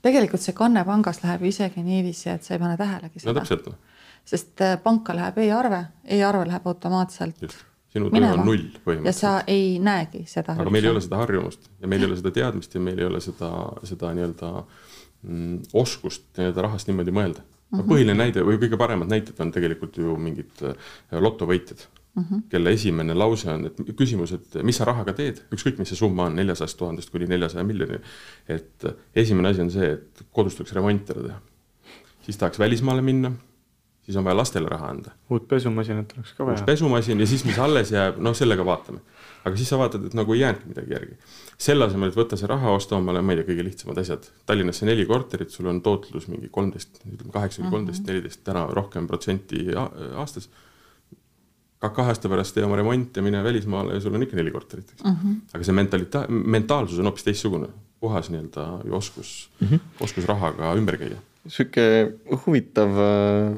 tegelikult see kanne pangas läheb isegi niiviisi, et sa ei pane tähelegi seda. no täpselt. sest äh, panka läheb e-arve, e-arve läheb automaatselt. sinu töö on null põhimõtteliselt. ja sa ei näegi seda. aga meil ei ole seda harjumust ja meil ei ole seda teadmist ja meil ei ole seda, seda nii-öelda mm, oskust nii-öelda rahast niimoodi mõelda mm. -hmm. põhiline näide või kõige paremad näited on tegelikult ju mingid äh, lotovõitjad mm, -hmm. kelle esimene lause on, et küsimus, et mis sa rahaga teed, ükskõik, mis see summa on, neljasajast tuhandest kuni neljasaja miljoni. et esimene asi on see, et kodus tuleks remont ära teha. siis tahaks välismaale minna, siis on vaja lastele raha anda. uut pesumasinat oleks ka vaja. uus pesumasin ja siis, mis alles jääb, noh, sellega vaatame. aga siis sa vaatad, et nagu ei jäänudki midagi järgi. selle asemel, et võtta see raha, osta omale, ma ei tea, kõige lihtsamad asjad. Tallinnasse neli korterit, sul on tootlus mingi kolmteist, ütleme kaheksa kuni kolmteist, neliteist, täna rohkem protsenti aastas kahe aasta pärast tee oma remont ja mine välismaale ja sul on ikka neli korterit, eks mm. -hmm. aga see mentalita-, mentaalsus on hoopis teistsugune, puhas nii-öelda ju oskus mm, -hmm. oskus rahaga ümber käia. sihuke huvitav äh,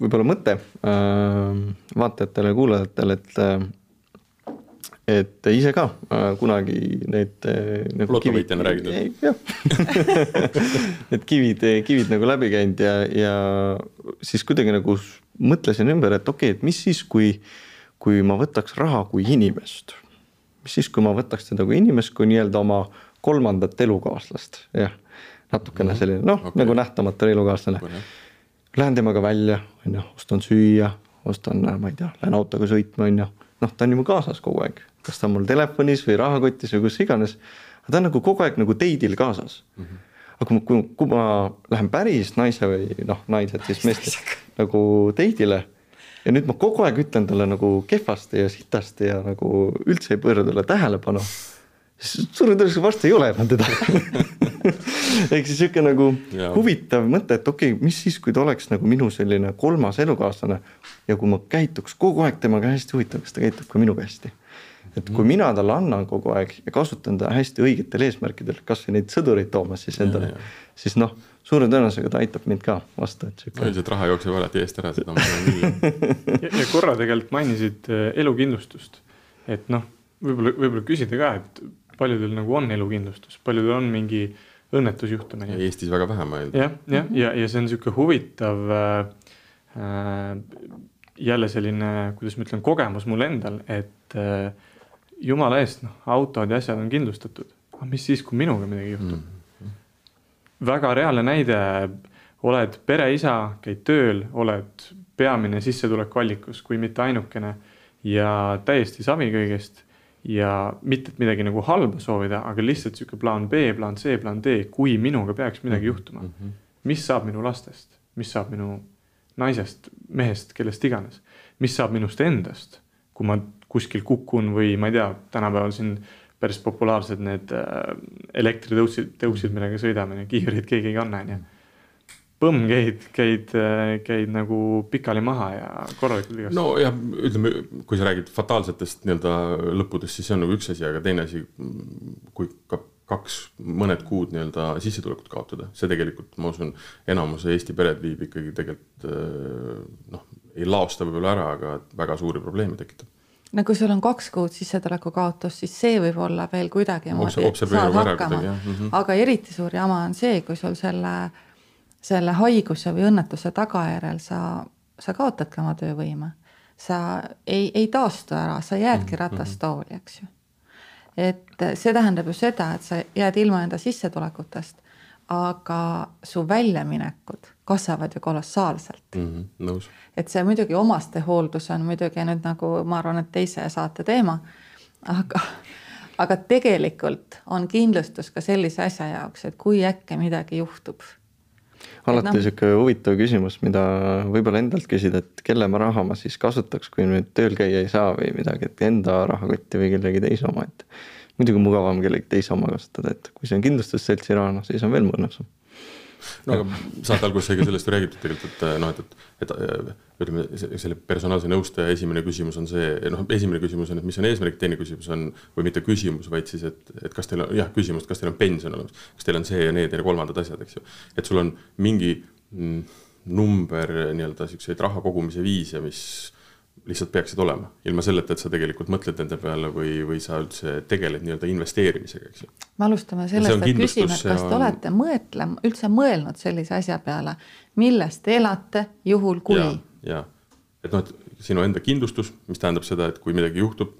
võib-olla mõte äh, vaatajatele ja kuulajatele, et äh, et ise ka kunagi need nagu lotovõitjana räägid? jah need kivid, kivid nagu läbi käinud ja, ja siis kuidagi nagu mõtlesin ümber, et okei okay,, et mis siis, kui äh, kui ma võtaks raha kui inimest, mis siis, kui ma võtaks teda kui inimest, kui nii-öelda oma kolmandat elukaaslast, jah. natukene mhm. selline noh okay., nagu nähtamatu elukaaslane. Lähen temaga välja, on ju, ostan süüa, ostan, ma ei tea, lähen autoga sõitma, on ju. noh, ta on ju mu kaasas kogu aeg, kas ta on mul telefonis või rahakotis või kus iganes. aga ta on nagu kogu aeg nagu teidil kaasas mm. -hmm aga kui, kui, kui ma lähen päris naise või noh, naised siis meestest nagu teidile ja nüüd ma kogu aeg ütlen talle nagu kehvasti ja sitasti ja nagu üldse ei pööra talle tähelepanu. suure tõenäosusega varsti ei ole enam teda ehk siis sihuke nagu ja. huvitav mõte, et okei okay,, mis siis, kui ta oleks nagu minu selline kolmas elukaaslane ja kui ma käituks kogu aeg temaga hästi huvitav, kas ta käitub ka minuga hästi et kui mina talle annan kogu aeg ja kasutan ta hästi õigetel eesmärkidel, kasvõi neid sõdureid toomas siis endale, siis noh suure tõenäosusega ta aitab mind ka vastu, et sihuke. üldiselt raha jookseb alati eest ära, seda ma tean küll. ja korra tegelikult mainisid äh, elukindlustust, et noh, võib-olla, võib-olla küsida ka, et paljudel nagu on elukindlustus, paljudel on mingi õnnetusjuhtum. Eestis väga vähe, ma eeldan. jah, jah, ja, ja see on sihuke huvitav äh, jälle selline, kuidas ma ütlen, kogemus mul endal, et äh, jumala eest, noh, autod ja asjad on kindlustatud. aga mis siis, kui minuga midagi juhtub mm.? väga reaalne näide, oled pereisa, käid tööl, oled peamine sissetulekuallikus, kui mitte ainukene ja täiesti savi kõigest ja mitte, et midagi nagu halba soovida, aga lihtsalt sihuke plaan B, plaan C, plaan D, kui minuga peaks midagi juhtuma mm. -hmm. mis saab minu lastest, mis saab minu naisest, mehest, kellest iganes, mis saab minust endast, kui ma kuskil kukun või ma ei tea, tänapäeval siin päris populaarsed need äh, elektritõuksid, tõuksid, millega sõidame, kiivrit keegi ei kanna, onju. põmm, käid, käid, äh, käid nagu pikali maha ja korralikult vigastad. no ja ütleme, kui sa räägid fataalsetest nii-öelda lõppudest, siis see on nagu üks asi, aga teine asi, kui ka kaks, mõned kuud nii-öelda sissetulekut kaotada, see tegelikult, ma usun, enamuse Eesti pered viib ikkagi tegelikult äh, noh, ei laosta võib-olla ära, aga väga suuri probleeme tekitab no kui sul on kaks kuud sissetuleku kaotus, siis see võib olla veel kuidagimoodi saad hakkama, mm -hmm. aga eriti suur jama on see, kui sul selle, selle haiguse või õnnetuse tagajärjel sa, sa kaotadki oma töövõime. sa ei, ei taastu ära, sa jäädki mhm, ratastooli, eks ju. et see tähendab ju seda, et sa jääd ilma enda sissetulekutest, aga su väljaminekud kasvavad ju kolossaalselt mm. -hmm, et see muidugi omastehooldus on muidugi nüüd nagu ma arvan, et teise saate teema, aga, aga tegelikult on kindlustus ka sellise asja jaoks, et kui äkki midagi juhtub alati no. sihuke huvitav küsimus, mida võib-olla endalt küsida, et kelle ma raha ma siis kasutaks, kui nüüd tööl käia ei saa või midagi, et enda rahakotti või kellegi teise oma, et. muidugi mugavam kellegi teise oma kasutada, et kui see on kindlustusseltsi raha, noh siis on veel mõnusam no aga saate alguses sai ka sellest ju räägitud tegelikult, et noh, et, et, et ütleme, selle personaalse nõustaja esimene küsimus on see, noh, esimene küsimus on, et mis on eesmärk, teine küsimus on, või mitte küsimus, vaid siis, et, et kas teil on, jah, küsimus, kas teil on pension olemas, kas teil on see ja need ja kolmandad asjad, eks ju. et sul on mingi mm, number nii-öelda siukseid raha kogumise viise, mis lihtsalt peaksid olema, ilma selleta, et sa tegelikult mõtled nende peale või, või sa üldse tegeled nii-öelda investeerimisega, eks ju. me alustame sellest, et küsime, et kas te on... olete mõetlema, üldse mõelnud sellise asja peale, millest te elate, juhul kui. ja, ja., et noh, et sinu enda kindlustus, mis tähendab seda, et kui midagi juhtub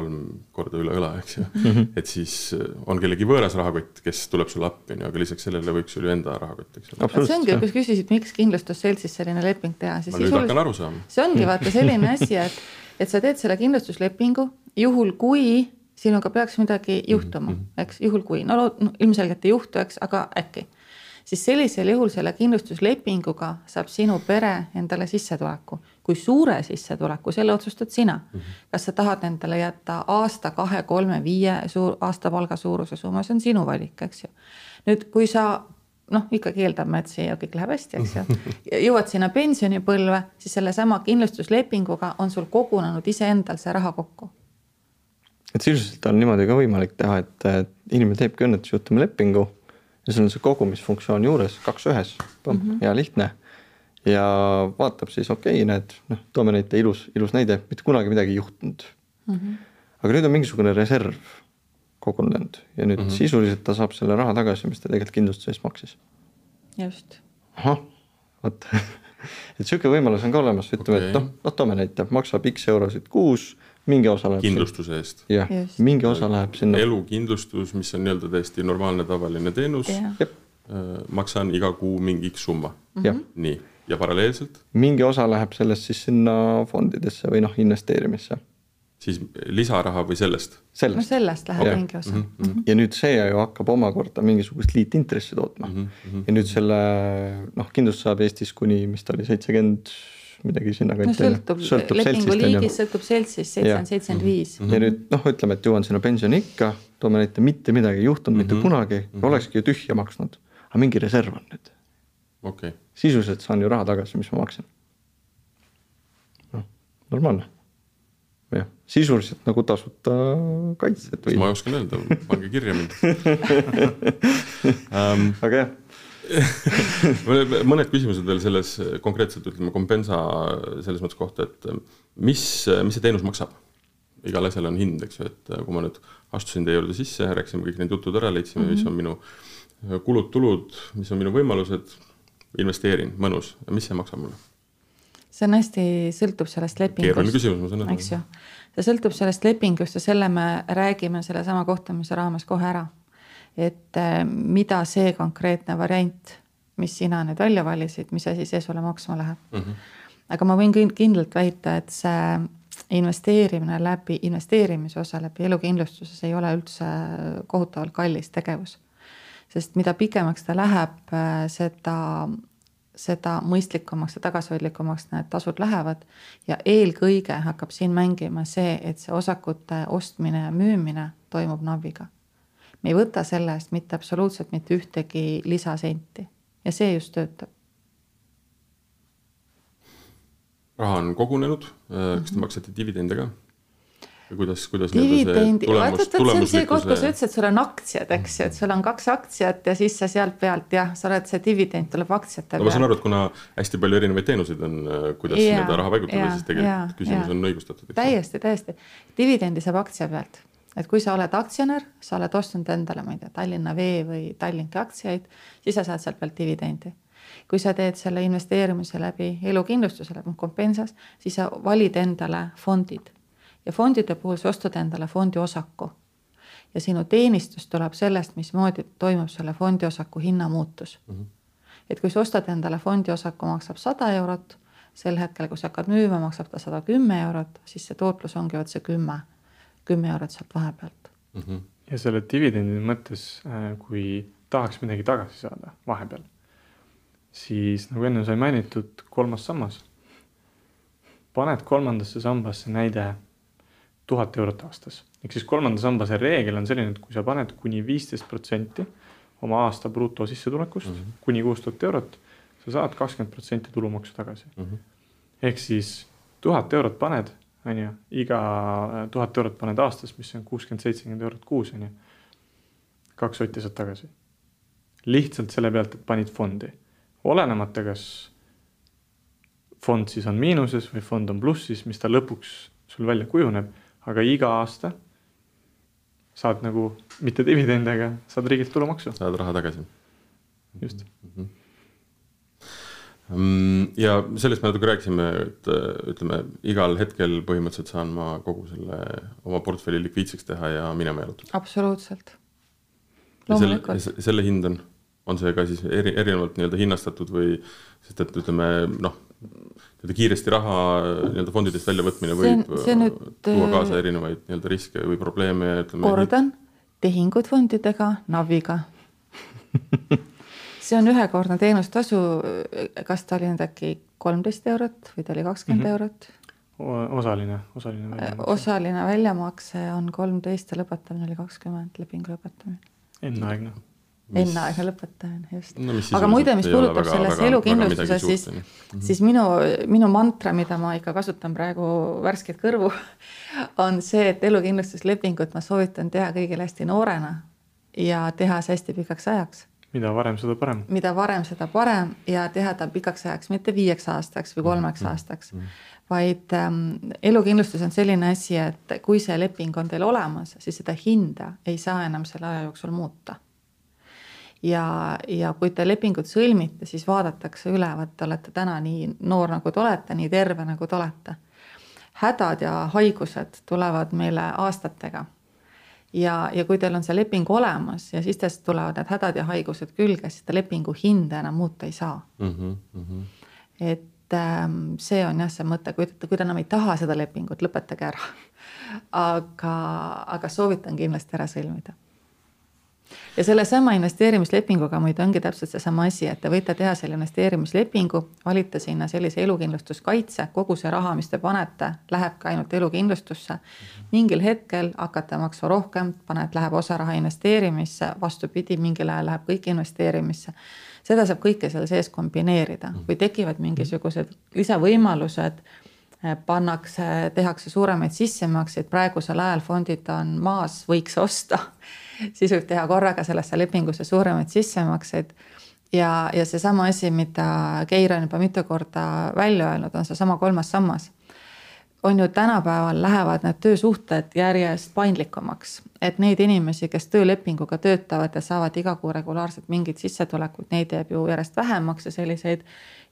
kolm korda üle õla, eks ju mm. -hmm. et siis äh, on kellegi võõras rahakott, kes tuleb sulle appi, on ju, aga lisaks sellele võiks sul ju enda rahakott, eks ole. see ongi, kui sa küsisid, miks kindlustusseltsis selline leping teha, siis. ma nüüd hakkan aru saama. see ongi vaata selline asi, et, et sa teed selle kindlustuslepingu juhul, kui sinuga peaks midagi juhtuma mm, -hmm. eks, juhul kui, no, no ilmselgelt ei juhtu, eks, aga äkki siis sellisel juhul selle kindlustuslepinguga saab sinu pere endale sissetuleku. Kui suure sissetuleku, selle otsustad sina mm. -hmm. kas sa tahad endale jätta aasta, kahe, kolme, viie suur, aastapalga suuruse summa, see on sinu valik, eks ju. nüüd, kui sa noh, ikkagi eeldame, et see kõik läheb hästi, eks ju. jõuad sinna pensionipõlve, siis sellesama kindlustuslepinguga on sul kogunenud iseendal see raha kokku. et sisuliselt on niimoodi ka võimalik teha, et inimene teebki õnnetusjuhtumi lepingu ja sul on see kogumisfunktsioon juures, kaks ühes, mm -hmm. hea lihtne. Ja vaatab siis, okei okay,, näed, noh, toome näite, ilus, ilus näide, mitte kunagi midagi ei juhtunud mm. -hmm. aga nüüd on mingisugune reserv kogunenud ja nüüd mm -hmm. sisuliselt ta saab selle raha tagasi, mis ta tegelikult kindlustuse eest maksis. just. ahah, vot et sihuke võimalus on ka olemas, ütleme okay., et noh, noh, toome näite, maksab X eurosid kuus mingi osa läheb. kindlustuse eest. jah, mingi osa läheb sinna. elukindlustus, mis on nii-öelda täiesti normaalne tavaline teenus. Äh, maksan iga kuu mingi X summa. nii, ja paralleelselt? mingi osa läheb sellest siis sinna fondidesse või noh, investeerimisse siis lisaraha või sellest? sellest, no sellest läheb ja. mingi osa mm. -hmm. ja nüüd see ju hakkab omakorda mingisugust liitintressi tootma mm. -hmm. ja nüüd selle noh, kindlust saab Eestis kuni, mis ta oli, seitsekümmend midagi sinnakanti no,. sõltub, sõltub lepingu liigist, sõltub seltsist, seitsekümmend, seitsekümmend viis. ja nüüd noh, ütleme, et jõuan sinna pensioniikka, toome näite, mitte midagi ei juhtunud mm, -hmm. mitte mhm. kunagi mm, -hmm. olekski ju tühja maksnud, aga mingi reserv on nüüd okay.. sisuliselt saan ju raha tagasi, mis ma maksin. noh, normaalne jah, sisuliselt nagu tasuta kaitset või. ma oskan öelda, pange kirja mind um, aga jah mõned küsimused veel selles konkreetselt ütleme kompensa selles mõttes kohta, et mis, mis see teenus maksab? igal asjal on hind, eks ju, et kui ma nüüd astusin teie juurde sisse, rääkisime kõik need jutud ära, leidsime mm, -hmm. mis on minu kulud-tulud, mis on minu võimalused, investeerin, mõnus, mis see maksab mulle? see on hästi, sõltub sellest lepingust. keeruline küsimus, ma saan aru. eks ju, see sõltub sellest lepingust ja selle me räägime sellesama kohtumise raames kohe ära et äh, mida see konkreetne variant, mis sina nüüd välja valisid, mis asi see sulle maksma läheb mm. -hmm. aga ma võin kindlalt väita, et see investeerimine läbi, investeerimise osa läbi elukindlustuses ei ole üldse kohutavalt kallis tegevus. Sest mida pikemaks ta läheb, äh, seda, seda mõistlikumaks ja tagasihoidlikumaks need tasud lähevad. ja eelkõige hakkab siin mängima see, et see osakute ostmine ja müümine toimub NAV-iga me ei võta selle eest mitte absoluutselt mitte ühtegi lisasenti ja see just töötab. raha on kogunenud, kas te mhm. maksate dividende ka? Kuidas, kuidas vot see on see koht, kus sa ütlesid, et sul on aktsiad, eks ju, et sul on kaks aktsiat ja siis sa sealt pealt jah, sa oled, see dividend tuleb aktsiate pealt. no ma saan aru, et kuna hästi palju erinevaid teenuseid on, kuidas nii-öelda raha paigutada, siis tegelikult ja, küsimus ja. on õigustatud. täiesti, täiesti, dividendi saab aktsia pealt et kui sa oled aktsionär, sa oled ostnud endale, ma ei tea, Tallinna Vee või Tallinki aktsiaid, siis sa saad sealt pealt dividendi. kui sa teed selle investeerimise läbi elukindlustuse läbi Compensas, siis sa valid endale fondid ja fondide puhul sa ostad endale fondiosaku. ja sinu teenistus tuleb sellest, mismoodi toimub selle fondiosaku hinnamuutus mm. -hmm. et kui sa ostad endale fondiosaku, maksab sada eurot, sel hetkel, kui sa hakkad müüma, maksab ta sada kümme eurot, siis see tootlus ongi vot see kümme, kümme eurot sealt vahepealt mm. -hmm. ja selle dividendi mõttes, äh, kui tahaks midagi tagasi saada vahepeal, siis nagu enne sai mainitud, kolmas sammas. paned kolmandasse sambasse näide tuhat eurot aastas ehk siis kolmanda samba see reegel on selline, et kui sa paned kuni viisteist protsenti oma aasta brutosissetulekust mm -hmm. kuni kuus tuhat eurot, sa saad kakskümmend protsenti tulumaksu tagasi mm. -hmm. ehk siis tuhat eurot paned, on ju, iga tuhat eurot paned aastas, mis on kuuskümmend, seitsekümmend eurot kuus, on ju. kaks sotti saad tagasi. lihtsalt selle pealt, et panid fondi, olenemata, kas fond siis on miinuses või fond on plussis, mis ta lõpuks sul välja kujuneb, aga iga aasta saad nagu mitte dividende, aga saad riigilt tulumaksu. saad raha tagasi. just mm. -hmm ja sellest me natuke rääkisime, et ütleme, igal hetkel põhimõtteliselt saan ma kogu selle oma portfelli likviidseks teha ja minema jalutada. absoluutselt. loomulikult. selle hind on, on see ka siis eri, erinevalt nii-öelda hinnastatud või, sest et ütleme noh nii-öelda kiiresti raha nii-öelda fondidest väljavõtmine võib see, see nüüd, tuua äh, kaasa erinevaid nii-öelda riske või probleeme. kordan, tehingud fondidega, NAV-iga see on ühekordne teenustasu, kas ta oli nüüd äkki kolmteist eurot või ta oli kakskümmend mm -hmm. eurot? osaline, osaline väljamakse. osaline väljamakse on kolmteist ja lõpetamine oli kakskümmend, lepingu lõpetamine. enneaegne enneaegne lõpetamine, just no,. aga muide, mis puudutab selles elukindlustuse, siis mm, -hmm. siis minu, minu mantra, mida ma ikka kasutan praegu värskeid kõrvu, on see, et elukindlustuslepingut ma soovitan teha kõigile hästi noorena ja teha see hästi pikaks ajaks. mida varem, seda parem. mida varem, seda parem ja teha ta pikaks ajaks, mitte viieks aastaks või kolmeks mm -hmm. aastaks mm. -hmm vaid ähm, elukindlustus on selline asi, et kui see leping on teil olemas, siis seda hinda ei saa enam selle aja jooksul muuta ja, ja kui te lepingut sõlmite, siis vaadatakse üle, vot te olete täna nii noor, nagu te olete, nii terve, nagu te olete. hädad ja haigused tulevad meile aastatega. ja, ja kui teil on see leping olemas ja siis teist tulevad need hädad ja haigused külge, siis te lepingu hinda enam muuta ei saa mm. -hmm, mm -hmm. et ähm, see on jah, see mõte, kui, kui te enam ei taha seda lepingut, lõpetage ära. aga, aga soovitan kindlasti ära sõlmida ja sellesama investeerimislepinguga muide ongi täpselt seesama asi, et te võite teha selle investeerimislepingu, valite sinna sellise elukindlustuskaitse, kogu see raha, mis te panete, lähebki ainult elukindlustusse. mingil hetkel hakkate maksma rohkem, paned, läheb osa raha investeerimisse, vastupidi, mingil ajal läheb kõik investeerimisse. seda saab kõike seal sees kombineerida, kui tekivad mingisugused lisavõimalused eh, pannakse, tehakse suuremaid sissemakseid, praegusel ajal fondid on maas, võiks osta siis võib teha korraga sellesse lepingusse suuremaid sissemakseid. ja, ja seesama asi, mida Keir on juba mitu korda välja öelnud, on seesama kolmas sammas. on ju tänapäeval lähevad need töösuhted järjest paindlikumaks, et neid inimesi, kes töölepinguga töötavad ja saavad iga kuu regulaarselt mingit sissetulekut, neid jääb ju järjest vähemaks ja selliseid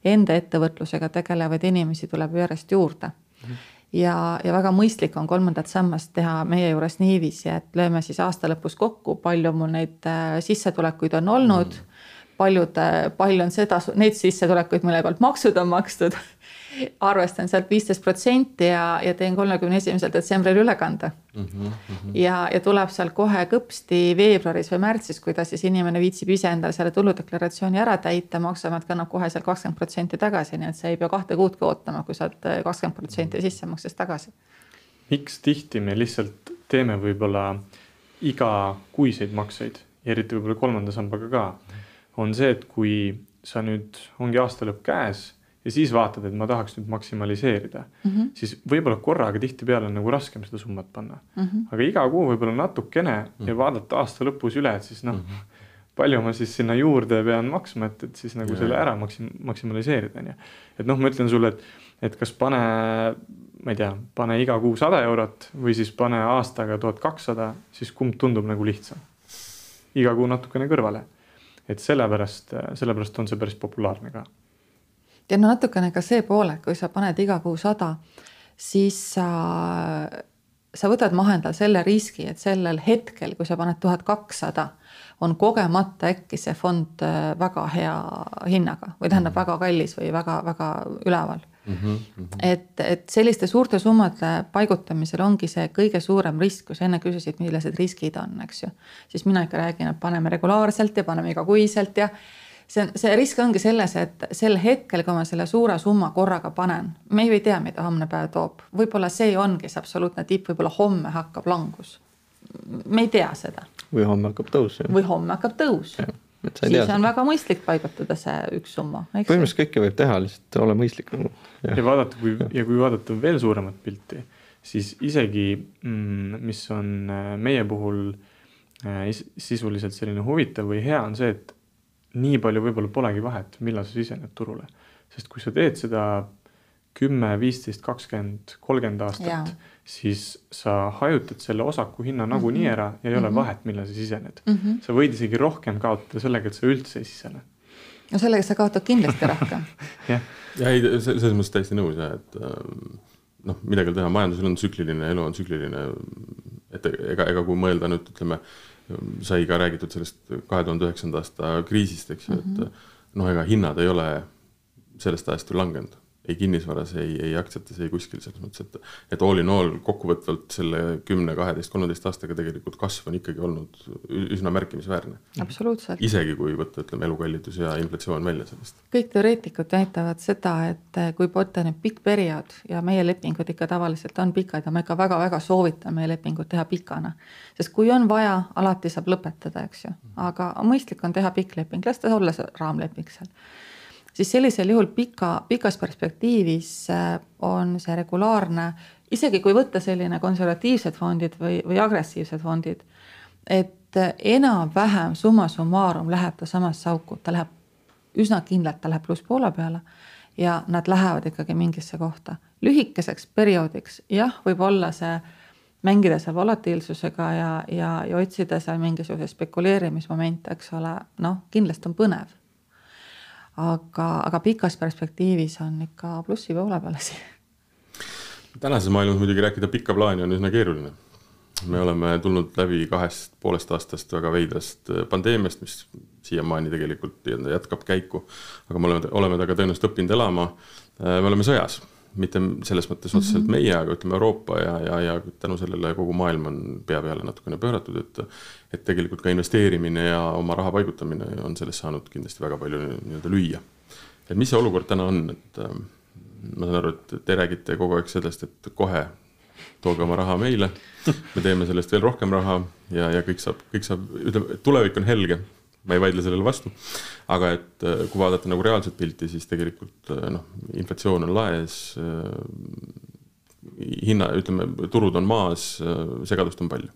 enda ettevõtlusega tegelevaid inimesi tuleb järjest juurde mm. -hmm ja, ja väga mõistlik on kolmandat sammast teha meie juures niiviisi, et lööme siis aasta lõpus kokku, palju mul neid äh, sissetulekuid on olnud mm., paljud, palju on seda, neid sissetulekuid, mille pealt maksud on makstud arvestan sealt viisteist protsenti ja, ja teen kolmekümne esimesel detsembril ülekande mm. -hmm. ja, ja tuleb sealt kohe kõpsti veebruaris või märtsis, kuidas siis inimene viitsib ise endale selle tuludeklaratsiooni ära täita, maksuamet kannab kohe seal kakskümmend protsenti tagasi, nii et sa ei pea kahte kuudki ootama, kui saad kakskümmend protsenti sissemaksest tagasi. miks tihti me lihtsalt teeme võib-olla igakuiseid makseid, eriti võib-olla kolmanda sambaga ka, on see, et kui sa nüüd ongi aasta lõpp käes ja siis vaatad, et ma tahaks nüüd maksimaliseerida mm, -hmm. siis võib-olla korraga tihtipeale on nagu raskem seda summat panna mm. -hmm. aga iga kuu võib-olla natukene mm -hmm. ja vaadata aasta lõpus üle, et siis noh mm, -hmm. palju ma siis sinna juurde pean maksma, et, et siis nagu ja. selle ära maksim-, maksimaliseerida, on ju. et noh, ma ütlen sulle, et, et kas pane, ma ei tea, pane iga kuu sada eurot või siis pane aastaga tuhat kakssada, siis kumb tundub nagu lihtsam. iga kuu natukene kõrvale. et sellepärast, sellepärast on see päris populaarne ka ja no natukene ka see pool, et kui sa paned iga kuu sada, siis sa, sa võtad maha endale selle riski, et sellel hetkel, kui sa paned tuhat kakssada, on kogemata äkki see fond äh, väga hea hinnaga või tähendab -hmm. väga kallis või väga-väga üleval mm. -hmm. et, et selliste suurte summade paigutamisel ongi see kõige suurem risk, kui sa enne küsisid, millised riskid on, eks ju. siis mina ikka räägin, et paneme regulaarselt ja paneme igakuiselt ja see on, see risk ongi selles, et sel hetkel, kui ma selle suure summa korraga panen, me ju ei tea, mida homne päev toob, võib-olla see ongi see absoluutne tipp, võib-olla homme hakkab langus. me ei tea seda. või homme hakkab tõus. või homme hakkab tõus. siis on seda. väga mõistlik paigutada see üks summa. põhimõtteliselt kõike võib teha, lihtsalt ole mõistlik nagu. ja vaadata, kui ja kui vaadata veel suuremat pilti, siis isegi mm, mis on äh, meie puhul äh, sisuliselt selline huvitav või hea on see, et nii palju võib-olla polegi vahet, millal sa sisened turule. sest kui sa teed seda kümme, viisteist, kakskümmend, kolmkümmend aastat, siis sa hajutad selle osaku hinna nagunii mhm. ära ja ei ole mm -hmm. vahet, millal sa sisened mm. -hmm. sa võid isegi rohkem kaotada sellega, et sa üldse ei sisene. no sellega sa kaotad kindlasti rohkem jah, ja ei, selles mõttes täiesti nõus jah, et ähm, noh, midagi ei teha, majandusel on tsükliline, elu on tsükliline. et ega, ega kui mõelda nüüd ütleme sai ka räägitud sellest kahe tuhande üheksanda aasta kriisist, eks ju mm, -hmm. et mhm. noh, ega hinnad ei ole sellest ajast ju langenud ei kinnisvaras, ei, ei aktsiates, ei kuskil selles mõttes, et et all in all kokkuvõtvalt selle kümne, kaheteist, kolmeteist aastaga tegelikult kasv on ikkagi olnud üsna märkimisväärne. absoluutselt. isegi kui võtta, ütleme, elukallidus ja inflatsioon välja sellest. kõik teoreetikud näitavad seda, et kui võtta nüüd pikk periood ja meie lepingud ikka tavaliselt on pikad ja ma ikka väga-väga soovitan meie lepingut teha pikana. sest kui on vaja, alati saab lõpetada, eks ju, aga mõistlik on teha pikk leping, las ta olla see raamleping seal siis sellisel juhul pika, pikas perspektiivis äh, on see regulaarne, isegi kui võtta selline konservatiivsed fondid või, või agressiivsed fondid, et äh, enam-vähem summa summarum läheb ta samasse auku, ta läheb üsna kindlalt, ta läheb plusspoole peale ja nad lähevad ikkagi mingisse kohta. lühikeseks perioodiks jah, võib olla see mängida seal volatiilsusega ja, ja, ja otsida seal mingisuguseid spekuleerimismomente, eks ole, noh, kindlasti on põnev aga, aga pikas perspektiivis on ikka plussi poole peal asi. tänases maailmas muidugi rääkida pikka plaani on üsna keeruline. me oleme tulnud läbi kahest poolest aastast väga veidrast pandeemiast, mis siiamaani tegelikult jätkab käiku. aga me oleme, oleme temaga tõenäoliselt õppinud elama. me oleme sõjas mitte selles mõttes otseselt mm -hmm. meie, aga ütleme Euroopa ja, ja, ja tänu sellele kogu maailm on pea peale natukene pööratud, et et tegelikult ka investeerimine ja oma raha paigutamine on sellest saanud kindlasti väga palju nii-öelda lüüa. et mis see olukord täna on, et äh, ma saan aru, et te räägite kogu aeg sellest, et kohe tooge oma raha meile, me teeme sellest veel rohkem raha ja, ja kõik saab, kõik saab, ütleme, tulevik on helge ma ei vaidle sellele vastu. aga et äh, kui vaadata nagu reaalset pilti, siis tegelikult äh, noh, inflatsioon on laes. Äh, hinna, ütleme, turud on maas, segadust on palju.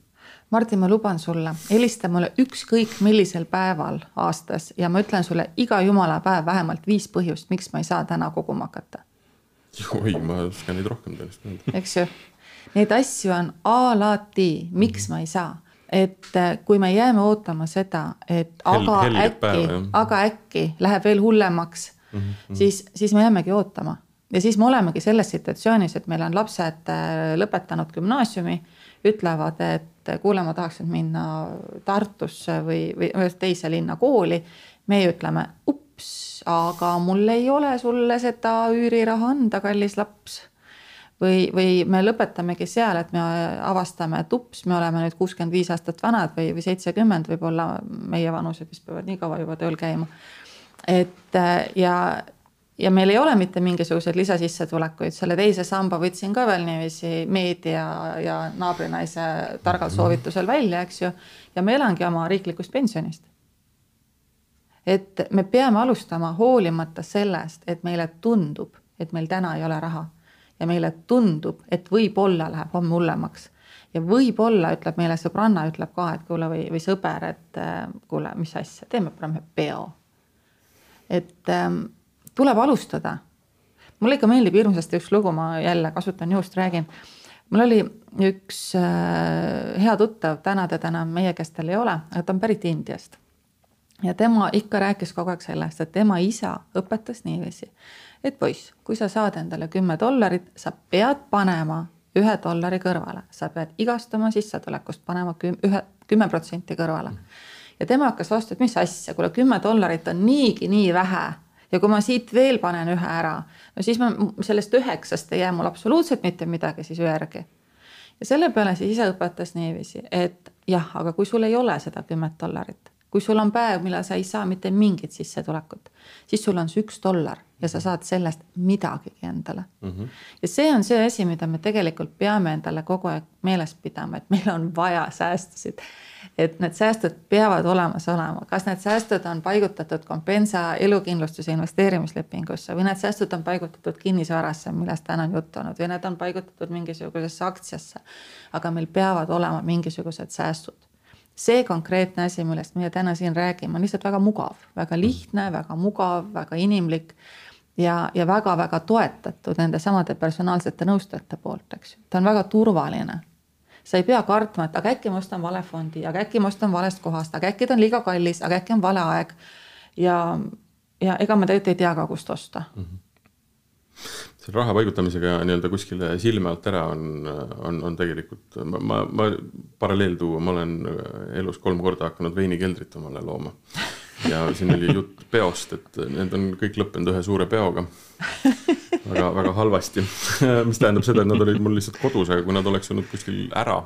Martin, ma luban sulle, helista mulle ükskõik millisel päeval aastas ja ma ütlen sulle iga jumala päev vähemalt viis põhjust, miks ma ei saa täna koguma hakata. oi, ma oskan neid rohkem tõenäoliselt eks ju, neid asju on alati, miks mm -hmm. ma ei saa et äh, kui me jääme ootama seda, et aga Hel, äkki, aga äkki läheb veel hullemaks mm, -hmm. siis, siis me jäämegi ootama. ja siis me olemegi selles situatsioonis, et meil on lapsed äh, lõpetanud gümnaasiumi, ütlevad, et kuule, ma tahaks nüüd minna Tartusse või, või teise linna kooli. meie ütleme, ups, aga mul ei ole sulle seda üüriraha anda, kallis laps või, või me lõpetamegi seal, et me avastame, et ups, me oleme nüüd kuuskümmend viis aastat vanad või, või seitsekümmend võib-olla meie vanused vist peavad nii kaua juba tööl käima. et ja, ja meil ei ole mitte mingisuguseid lisasissetulekuid, selle teise samba võtsin ka veel niiviisi meedia ja naabrinaise targal soovitusel välja, eks ju. ja ma elangi oma riiklikust pensionist. et me peame alustama hoolimata sellest, et meile tundub, et meil täna ei ole raha ja meile tundub, et võib-olla läheb homme hullemaks. ja võib-olla ütleb meile sõbranna, ütleb ka, et kuule või, või sõber, et äh, kuule, mis asja, teeme parem ühe peo. et ähm, tuleb alustada. mulle ikka meeldib hirmsasti üks lugu, ma jälle kasutan juhust, räägin. mul oli üks äh, hea tuttav, täna teda enam meie käest tal ei ole, aga ta on pärit Indiast ja tema ikka rääkis kogu aeg sellest, et tema isa õpetas niiviisi, et poiss, kui sa saad endale kümme dollarit, sa pead panema ühe dollari kõrvale, sa pead igast oma sissetulekust panema küm, ühe, kümme protsenti kõrvale. ja tema hakkas vastu, et mis asja, kuule kümme dollarit on niigi nii vähe ja kui ma siit veel panen ühe ära, no siis ma sellest üheksast ei jää mul absoluutselt mitte midagi siis järgi. ja selle peale siis ise õpetas niiviisi, et jah, aga kui sul ei ole seda kümmet dollarit, kui sul on päev, millal sa ei saa mitte mingit sissetulekut, siis sul on see üks dollar ja sa saad sellest midagigi endale mm. -hmm. ja see on see asi, mida me tegelikult peame endale kogu aeg meeles pidama, et meil on vaja säästusid. et need säästud peavad olemas olema, kas need säästud on paigutatud Compensa elukindlustuse investeerimislepingusse või need säästud on paigutatud kinnisvarasse, millest täna on juttu olnud või need on paigutatud mingisugusesse aktsiasse. aga meil peavad olema mingisugused säästud see konkreetne asi, millest meie täna siin räägime, on lihtsalt väga mugav, väga lihtne, väga mugav, väga inimlik ja, ja väga-väga toetatud nende samade personaalsete nõustajate poolt, eks ju, ta on väga turvaline. sa ei pea kartma, et aga äkki ma ostan vale fondi, aga äkki ma ostan valest kohast, aga äkki ta on liiga kallis, aga äkki on vale aeg. ja, ja ega ma tegelikult ei tea ka, kust osta mm. -hmm selle raha paigutamisega nii-öelda kuskile silme alt ära on, on, on tegelikult, ma, ma, ma paralleel tuua, ma olen elus kolm korda hakanud veinikeldrit omale looma ja siin oli jutt peost, et need on kõik lõppenud ühe suure peoga. Väga, väga halvasti mis tähendab seda, et nad olid mul lihtsalt kodus, aga kui nad oleks olnud kuskil ära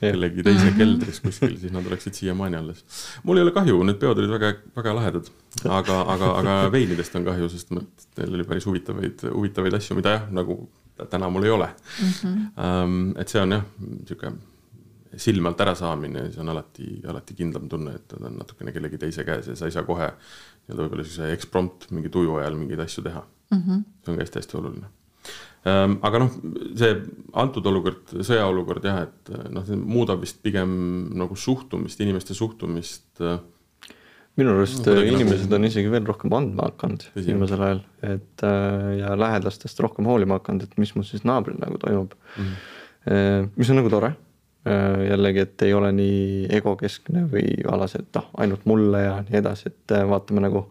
kellegi teise keldris kuskil, siis nad oleksid siiamaani alles. mul ei ole kahju, need peod olid väga, väga lahedad, aga, aga, aga veinidest on kahju, sest neil oli päris huvitavaid, huvitavaid asju, mida jah, nagu täna mul ei ole mm. -hmm. et see on jah, sihuke silme alt ärasaamine, siis on alati, alati kindlam tunne, et ta on natukene kellegi teise käes ja sa ei saa kohe nii-öelda võib-olla siukse eksprompt mingi tuju ajal mingeid asju teha mm. -hmm. see on ka hästi-hästi oluline. Ehm, aga noh, see antud olukord, sõjaolukord jah, et noh, see muudab vist pigem nagu suhtumist, inimeste suhtumist äh, minu arust no, inimesed nagu... on isegi veel rohkem andma hakanud viimasel ajal, et äh, ja lähedastest rohkem hoolima hakanud, et mis mul siis naabril nagu toimub mm. -hmm. mis on nagu tore Äh, jällegi, et ei ole nii egokeskne või alas, et noh, ainult mulle ja nii edasi, et äh, vaatame nagu.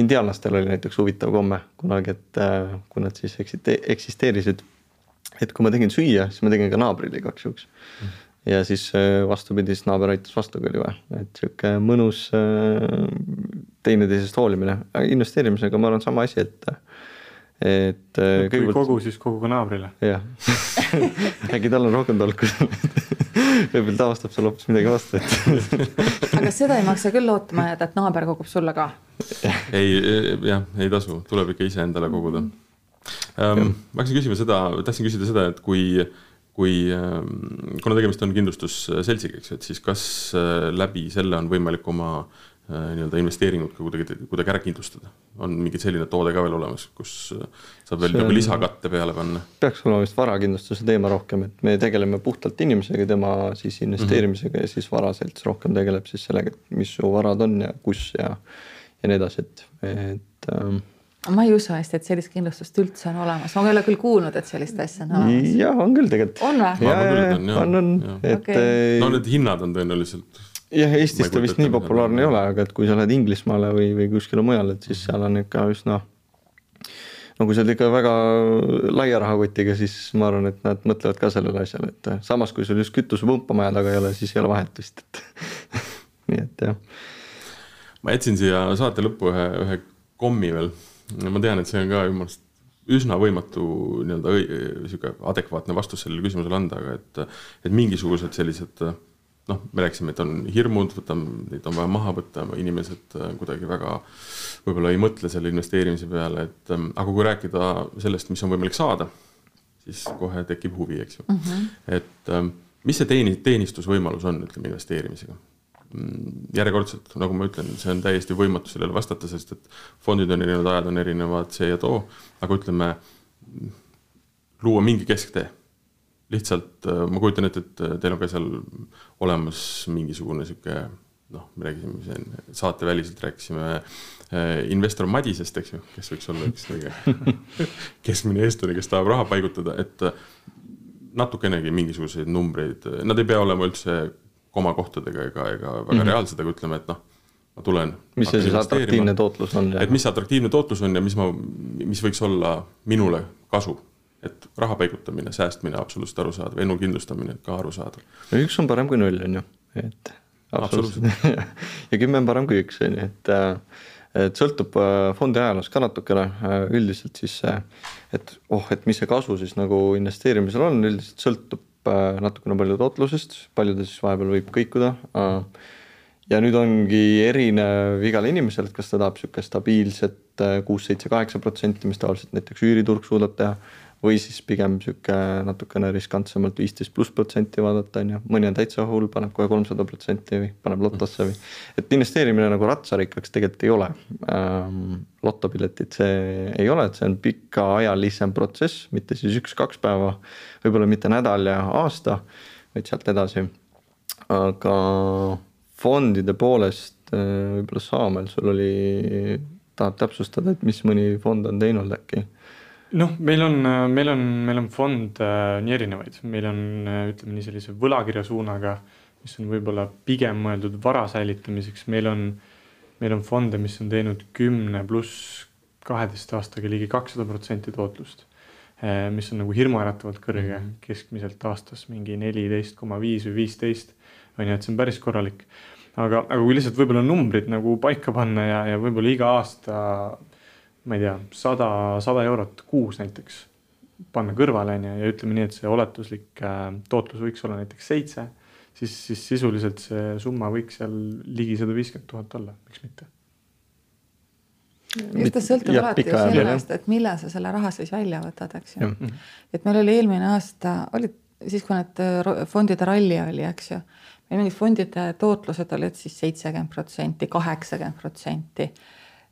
Indiaanlastel oli näiteks huvitav komme kunagi, et äh, kui nad siis eksiste-, eksisteerisid. et kui ma tegin süüa, siis ma tegin ka naabrile igaks juhuks mm. ja siis vastupidi, siis naaber aitas vastu, kui oli vaja, et sihuke mõnus teineteisest hoolimine, investeerimisega ma arvan sama asi, et et kui kõigepealt... kogu, siis kogu ka naabrile. jah äkki tal on rohkem tolku võib-olla ta ostab sulle hoopis midagi vastu, et aga seda ei maksa küll lootma jääda, et naaber kogub sulle ka. ei, jah, ei tasu, tuleb ikka iseendale koguda um,. ma hakkasin küsima seda, tahtsin küsida seda, et kui, kui, ähm, kuna tegemist on kindlustusseltsiga, eks ju, et siis kas äh, läbi selle on võimalik oma äh, Äh, nii-öelda investeeringut ka kuidagi, kuidagi ära kindlustada. on mingi selline toode ka veel olemas, kus äh, saab veel nagu lisakatte peale panna? peaks olema vist varakindlustuse teema rohkem, et me tegeleme puhtalt inimesega, tema siis investeerimisega mm -hmm. ja siis varaselts rohkem tegeleb siis sellega, et mis su varad on ja kus ja, ja nii edasi, et, et ähm, ma ei usu hästi, et sellist kindlustust üldse on olemas, ma ei ole küll kuulnud, et sellist asja on olemas. jah, on küll tegelikult. on või? on, on, et okay.. no need hinnad on tõenäoliselt jah, Eestis ta vist nii populaarne ei ole, aga et kui sa lähed Inglismaale või, või kuskile mujale, et siis seal on ikka üsna. no kui sa oled ikka väga laia rahakotiga, siis ma arvan, et nad mõtlevad ka sellele asjale, et samas, kui sul just kütusepumpa maja taga ei ole, siis ei ole vahet vist, et nii et jah. ma jätsin siia saate lõppu ühe, ühe kommi veel. ma tean, et see on ka arust üsna võimatu nii-öelda sihuke adekvaatne vastus sellele küsimusele anda, aga et, et mingisugused sellised noh, me rääkisime, et on hirmud, võtame, neid on vaja maha võtta, inimesed äh, kuidagi väga võib-olla ei mõtle selle investeerimise peale, et ähm, aga kui rääkida sellest, mis on võimalik saada, siis kohe tekib huvi, eks ju mm. -hmm. et ähm, mis see teeni-, teenistusvõimalus on, ütleme investeerimisega? Mm, järjekordselt, nagu ma ütlen, see on täiesti võimatu sellele vastata, sest et fondid on erinevad, ajad on erinevad, see ja too, aga ütleme, luua mingi kesktee lihtsalt äh, ma kujutan ette, et äh, teil on ka seal olemas mingisugune sihuke noh, me rääkisime siin saateväliselt rääkisime äh, investor Madisest, eks ju, kes võiks olla üks kõige keskmine eestlane, kes tahab raha paigutada, et natukenegi mingisuguseid numbreid, nad ei pea olema üldse komakohtadega ega, ega väga mm -hmm. reaalsed, aga ütleme, et noh, ma tulen. mis see siis atraktiivne tootlus on? et mis atraktiivne tootlus on ja mis ma, mis võiks olla minule kasu et raha paigutamine, säästmine absoluutselt arusaadav, elu kindlustamine ka arusaadav. no üks on parem kui null, on ju, et absoluutselt. Ja kümme on parem kui üks, on ju, et äh, et sõltub äh, fondi ajaloost ka natukene, üldiselt siis see, et oh, et mis see kasu siis nagu investeerimisel on, üldiselt sõltub natukene palju tootlusest, palju ta siis vahepeal võib kõikuda. ja nüüd ongi erinev igal inimesel, et kas ta tahab niisugust stabiilset kuus, seitse, kaheksa protsenti, mis tavaliselt näiteks üüriturg suudab teha või siis pigem sihuke natukene riskantsemalt viisteist pluss protsenti vaadata, on ju, mõni on täitsa hull, paneb kohe kolmsada protsenti või paneb lotosse või. et investeerimine nagu ratsarikkaks tegelikult ei ole ähm,. lotopiletid see ei ole, et see on pikaajalisem protsess, mitte siis üks-kaks päeva, võib-olla mitte nädal ja aasta, vaid sealt edasi. aga fondide poolest äh, võib-olla Saamel, sul oli, tahad täpsustada, et mis mõni fond on teinud äkki? Noh, meil on, meil on, meil on fonde äh, nii erinevaid, meil on äh, ütleme nii sellise võlakirja suunaga, mis on võib-olla pigem mõeldud vara säilitamiseks, meil on, meil on fonde, mis on teinud kümne pluss kaheteist aastaga ligi kakssada protsenti tootlust. Äh, mis on nagu hirmuäratavalt kõrge mm, -hmm. keskmiselt aastas mingi neliteist koma viis või viisteist on ju, et see on päris korralik. aga, aga kui lihtsalt võib-olla numbrid nagu paika panna ja, ja võib-olla iga aasta ma ei tea, sada, sada eurot kuus näiteks panna kõrvale, on ju, ja ütleme nii, et see oletuslik äh, tootlus võiks olla näiteks seitse, siis, siis sisuliselt see summa võiks seal ligi sada viiskümmend tuhat olla, miks mitte. just ta sõltub alati ju sellest, et millal sa selle raha siis välja võtad, eks ju. et meil oli eelmine aasta, olid siis, kui need äh, fondide ralli oli, eks ju. meil mingid fondide tootlused olid siis seitsekümmend protsenti, kaheksakümmend protsenti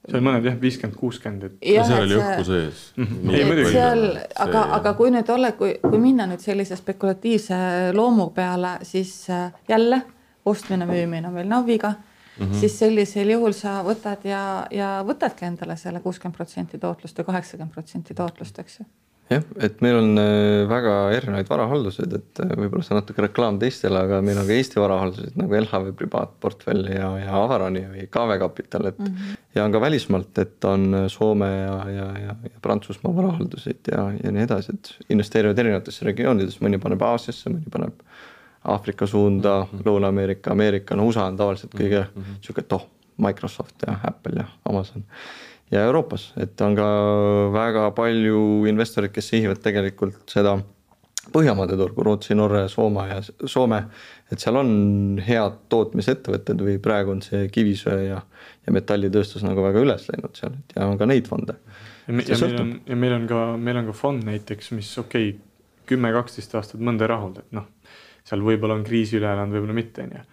seal mõned jah, viiskümmend, kuuskümmend, et. ja seal oli õhku sees mm. -hmm. seal, aga, aga kui nüüd olla, kui, kui minna nüüd sellise spekulatiivse loomu peale, siis äh, jälle ostmine-müümine on meil naviga mm, -hmm. siis sellisel juhul sa võtad ja, ja võtadki endale selle kuuskümmend protsenti tootlust või kaheksakümmend protsenti tootlust, eks ju jah, et meil on äh, väga erinevaid varahalduseid, et äh, võib-olla see on natuke reklaam teistele, aga meil on ka Eesti varahalduseid nagu LHV privaatportfell ja, ja Avarani või KV Kapital, et mm. -hmm. ja on ka välismaalt, et on äh, Soome ja, ja, ja, ja Prantsusmaa varahalduseid ja, ja nii edasi, et investeerivad erinevatesse regioonidesse, mõni paneb Aasiasse, mõni paneb Aafrika suunda mm, -hmm. Lõuna-Ameerika, Ameerika, no USA on tavaliselt kõige mm -hmm. sihuke, et oh, Microsoft ja Apple ja Amazon ja Euroopas, et on ka väga palju investoreid, kes sihivad tegelikult seda Põhjamaade turgu, Rootsi, Norra ja Soome ja Soome. et seal on head tootmisettevõtted või praegu on see kivisöe ja, ja metallitööstus nagu väga üles läinud seal ja on ka neid fonde. ja, meil on, ja meil on ka, meil on ka fond näiteks, mis okei okay,, kümme, kaksteist aastat mõnda ei rahulda, et noh, seal võib-olla on kriisi üle elanud, võib-olla mitte, on ju.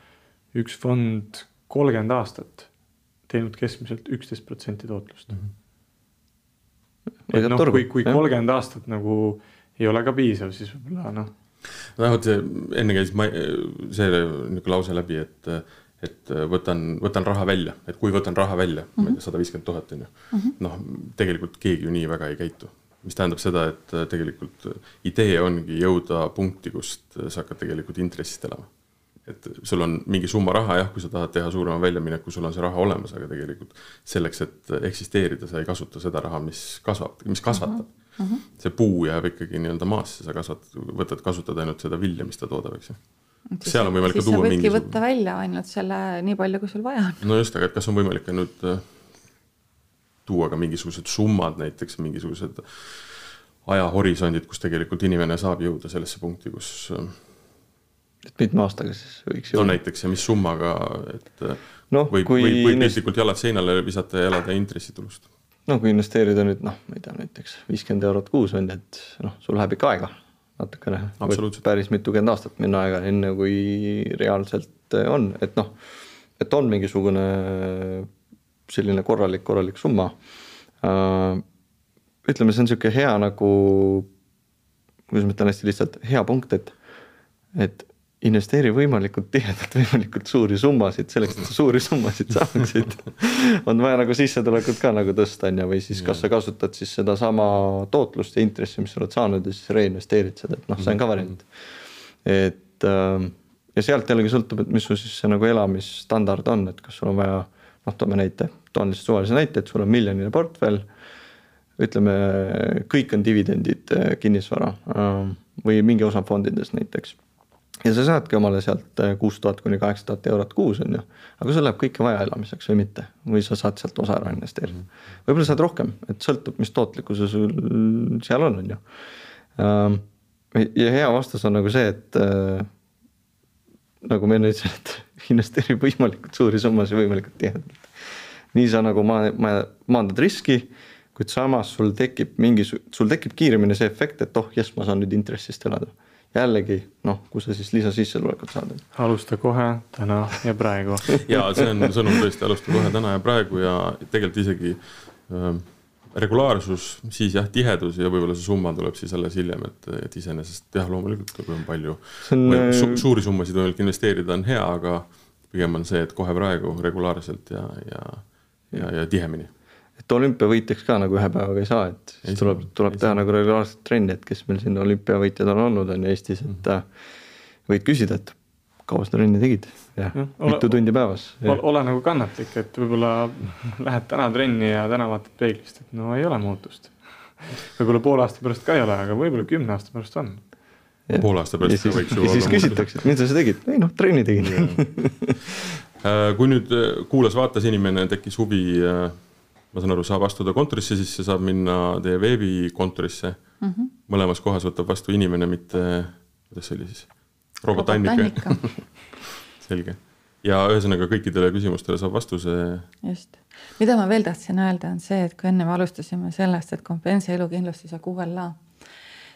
üks fond kolmkümmend aastat teinud keskmiselt üksteist protsenti tootlust mm. -hmm. et noh, kui, kui kolmkümmend aastat nagu ei ole ka piisav, siis võib-olla noh. no vot, enne käis ma, see niisugune lause läbi, et, et võtan, võtan raha välja, et kui võtan raha välja mm, -hmm. ma ei tea, sada viiskümmend tuhat on ju. Mhm. noh, tegelikult keegi ju nii väga ei käitu mis tähendab seda, et tegelikult idee ongi jõuda punkti, kust sa hakkad tegelikult intressist elama et sul on mingi summa raha jah, kui sa tahad teha suurema väljamineku, sul on see raha olemas, aga tegelikult selleks, et eksisteerida, sa ei kasuta seda raha, mis kasvab, mis kasvatab mm. -hmm. see puu jääb ikkagi nii-öelda maasse, sa kasvat-, võtad kasutada ainult seda vilja, mis ta toodab, eks ju. seal on võimalik ka tuua mingi. võtta välja ainult selle nii palju, kui sul vaja on. no just, aga et kas on võimalik nüüd äh, tuua ka mingisugused summad näiteks, mingisugused ajahorisondid, kus tegelikult inimene saab jõuda sellesse punkti, kus äh, et mitme aastaga siis võiks jõuda? no näiteks ja mis summaga, et no, võib, võib, võib piltlikult jalad seinale visata ja elada intressitulust. no kui investeerida nüüd noh, ma ei tea, näiteks viiskümmend eurot kuus on ju, et noh, sul läheb ikka aega natukene. päris mitukümmend aastat minna aega, enne kui reaalselt on, et noh, et on mingisugune selline korralik, korralik summa. Äh, ütleme, see on sihuke hea nagu, kuidas ma ütlen hästi lihtsalt, hea punkt, et, et investeeri võimalikult tihedalt võimalikult suuri summasid, selleks, et sa suuri summasid saaksid on vaja nagu sissetulekut ka nagu tõsta, on ju, või siis kas sa kasutad siis sedasama tootlust ja intressi, mis sa oled saanud ja siis reinvesteerid seda, et noh, see on ka variant. et ähm, ja sealt jällegi sõltub, et mis su siis see nagu elamisstandard on, et kas sul on vaja, noh, toome näite, toon lihtsalt suvalise näite, et sul on miljoniline portfell. ütleme, kõik on dividendid, äh, kinnisvara ähm, või mingi osa fondides näiteks ja sa saadki omale sealt äh, kuus tuhat kuni kaheksa tuhat eurot kuus, on ju. aga sul läheb kõike vaja elamiseks või mitte, või sa saad sealt osa ära investeerida. võib-olla saad rohkem, et sõltub, mis tootlikkuse sul seal on, on ju. Ähm, ja hea vastus on nagu see, et äh, nagu ma enne ütlesin, et investeeri võimalikult suuri summasid võimalikult tihedalt. nii sa nagu ma-, ma-, maandad riski, kuid samas sul tekib mingi, sul tekib kiiremini see efekt, et oh jess, ma saan nüüd intressist elada jällegi noh, kus sa siis lisasissetulekut saad. alusta kohe täna ja praegu ja see on sõnum tõesti, alusta kohe täna ja praegu ja tegelikult isegi äh, regulaarsus, siis jah, tihedus ja võib-olla see summa tuleb siis alles hiljem, et, et iseenesest jah, loomulikult, kui on palju on, su, äh, suuri summasid võimalik investeerida, on hea, aga pigem on see, et kohe praegu regulaarselt ja, ja, ja, ja tihemini et olümpiavõitjaks ka nagu ühe päevaga ei saa, et siis ei tuleb, tuleb teha saa. nagu regulaarset trenni, et kes meil siin olümpiavõitjad on olnud, on ju Eestis, et mm -hmm. võid küsida, et kaua sa trenni tegid ja no, mitu tundi päevas. ole nagu kannatlik, et võib-olla lähed täna trenni ja täna vaatad peeglist, et no ei ole muutust. võib-olla poole aasta pärast ka ei ole, aga võib-olla kümne aasta pärast on. poole aasta pärast siis, võiks ju olla. siis küsitakse, et mida sa tegid, ei noh, trenni tegin äh, kui nüüd äh, kuulas-vaatas inimene, tekkis huvi ma saan aru, saab astuda kontorisse sisse, saab minna teie veebikontorisse mm. -hmm. mõlemas kohas võtab vastu inimene, mitte, kuidas see oli siis? robotannika selge. ja ühesõnaga kõikidele küsimustele saab vastuse. just, mida ma veel tahtsin öelda, on see, et kui enne me alustasime sellest, et Compensa elukindlustus ja QLA,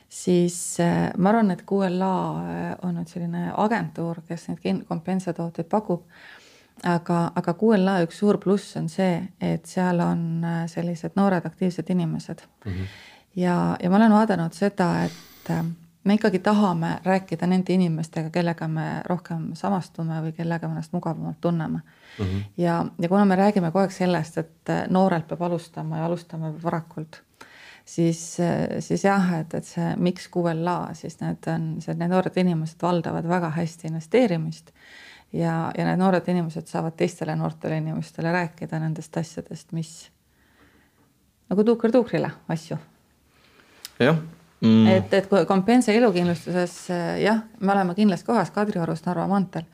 siis äh, ma arvan, et QLA äh, on nüüd selline agentuur, kes neid Compensa tooteid pakub aga, aga QLA üks suur pluss on see, et seal on äh, sellised noored aktiivsed inimesed mm. -hmm. ja, ja ma olen vaadanud seda, et äh, me ikkagi tahame rääkida nende inimestega, kellega me rohkem samastume või kellega me ennast mugavamalt tunneme mm. -hmm. ja, ja kuna me räägime kogu aeg sellest, et äh, noorelt peab alustama ja alustama varakult, siis, siis jah, et, et see miks QLA, siis need on, need noored inimesed valdavad väga hästi investeerimist ja, ja need noored inimesed saavad teistele noortele inimestele rääkida nendest asjadest, mis nagu tuuker tuukrile asju. jah. Mm.. et, et kui Compensa elukindlustuses jah, me oleme kindlas kohas Kadriorus Narva maanteel,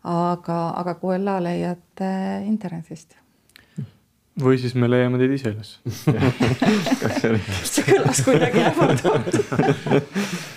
aga, aga QLA leiad internetist. Või siis me leiame teid ise üles. See kõlas kuidagi ähvardavalt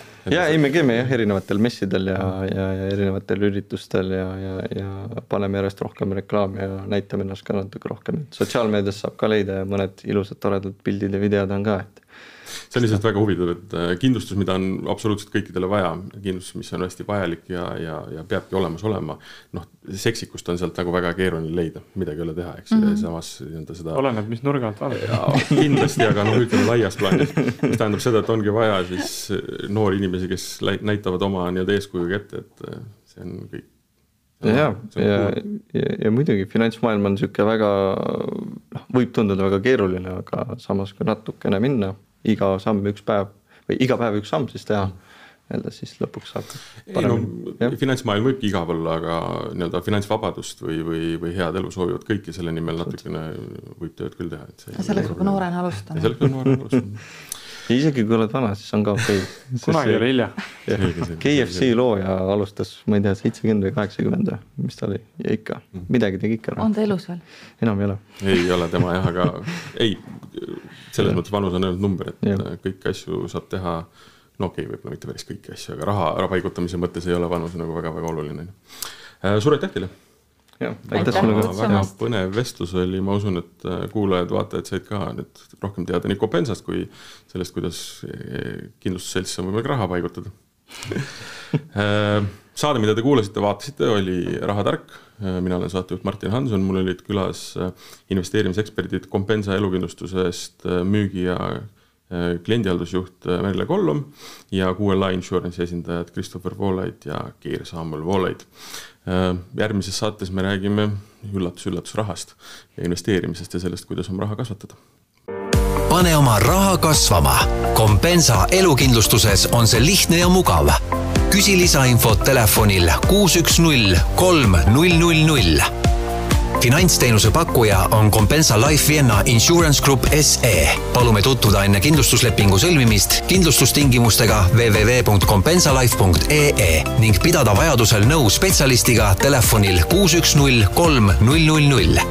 ja ei, me käime jah erinevatel messidel ja, ja, ja erinevatel üritustel ja, ja, ja paneme järjest rohkem reklaami ja näitame ennast ka natuke rohkem, et sotsiaalmeedias saab ka leida ja mõned ilusad toredad pildid ja videod on ka, et see on lihtsalt väga huvitav, et äh, kindlustus, mida on absoluutselt kõikidele vaja, kindlustus, mis on hästi vajalik ja, ja, ja peabki olemas olema. noh, seksikust on sealt nagu väga keeruline leida, midagi ei ole teha, eks mm, -hmm. samas nii-öelda seda. oleneb, mis nurga alt vaadata. kindlasti, aga noh, ütleme laias plaanis, mis tähendab seda, et ongi vaja siis äh, noori inimesi, kes näitavad oma nii-öelda eeskujuga ette, et äh, see on kõik ja, ja, ja, ja, ja muidugi finantsmaailm on niisugune väga, noh, võib tunduda väga keeruline, aga samas kui natukene minna iga samm üks päev või iga päev üks samm siis teha nii-öelda siis lõpuks saab. ei no finantsmaailm võibki igav olla, aga nii-öelda finantsvabadust või, või, või head elu soovivad kõik ja selle nimel natukene võib tööd küll teha, et see. selleks peab noorena alustama. selleks peab noorena alustama ja isegi kui oled vana, siis on ka okei okay.. kunagi ei ole hilja. KFC looja alustas, ma ei tea, seitsekümmend või kaheksakümmend või, mis ta oli ja ikka mm. midagi tegi ikka. on ta elus veel? enam ei ole. ei ole tema jah, aga ei, selles mõttes vanus on ainult number, et ja. kõiki asju saab teha. no okei okay,, võib-olla mitte päris kõiki asju, aga raha ära paigutamise mõttes ei ole vanus nagu väga-väga oluline. Äh, suur aitäh teile jah, aitäh sulle ka. väga põnev vestlus oli, ma usun, et äh, kuulajad-vaatajad said ka nüüd rohkem teada nii Copensast kui sellest, kuidas äh, kindlustusseltsi on võimalik raha paigutada äh, saade, mida te kuulasite, vaatasite, oli Rahatark. mina olen saatejuht Martin Hanson, mul olid külas investeerimiseksperdid Compensa elukindlustusest müügi ja kliendihaldusjuht Merle Kollom ja QLA Insurance'i esindajad Christopher Voolaid ja Geir Samuel Voolaid. Äh, järgmises saates me räägime üllatus-üllatus rahast ja investeerimisest ja sellest, kuidas oma raha kasvatada. pane oma raha kasvama. Kompensa elukindlustuses on see lihtne ja mugav. Küsi lisainfot telefonil kuus, üks, null, kolm, null, null, null finantsteenuse pakkuja on Compensa Life Vienna Insurance Group SE. palume tutvuda enne kindlustuslepingu sõlmimist kindlustustingimustega www.compensalife.ee ning pidada vajadusel nõu spetsialistiga telefonil kuus, üks, null, kolm, null, null, null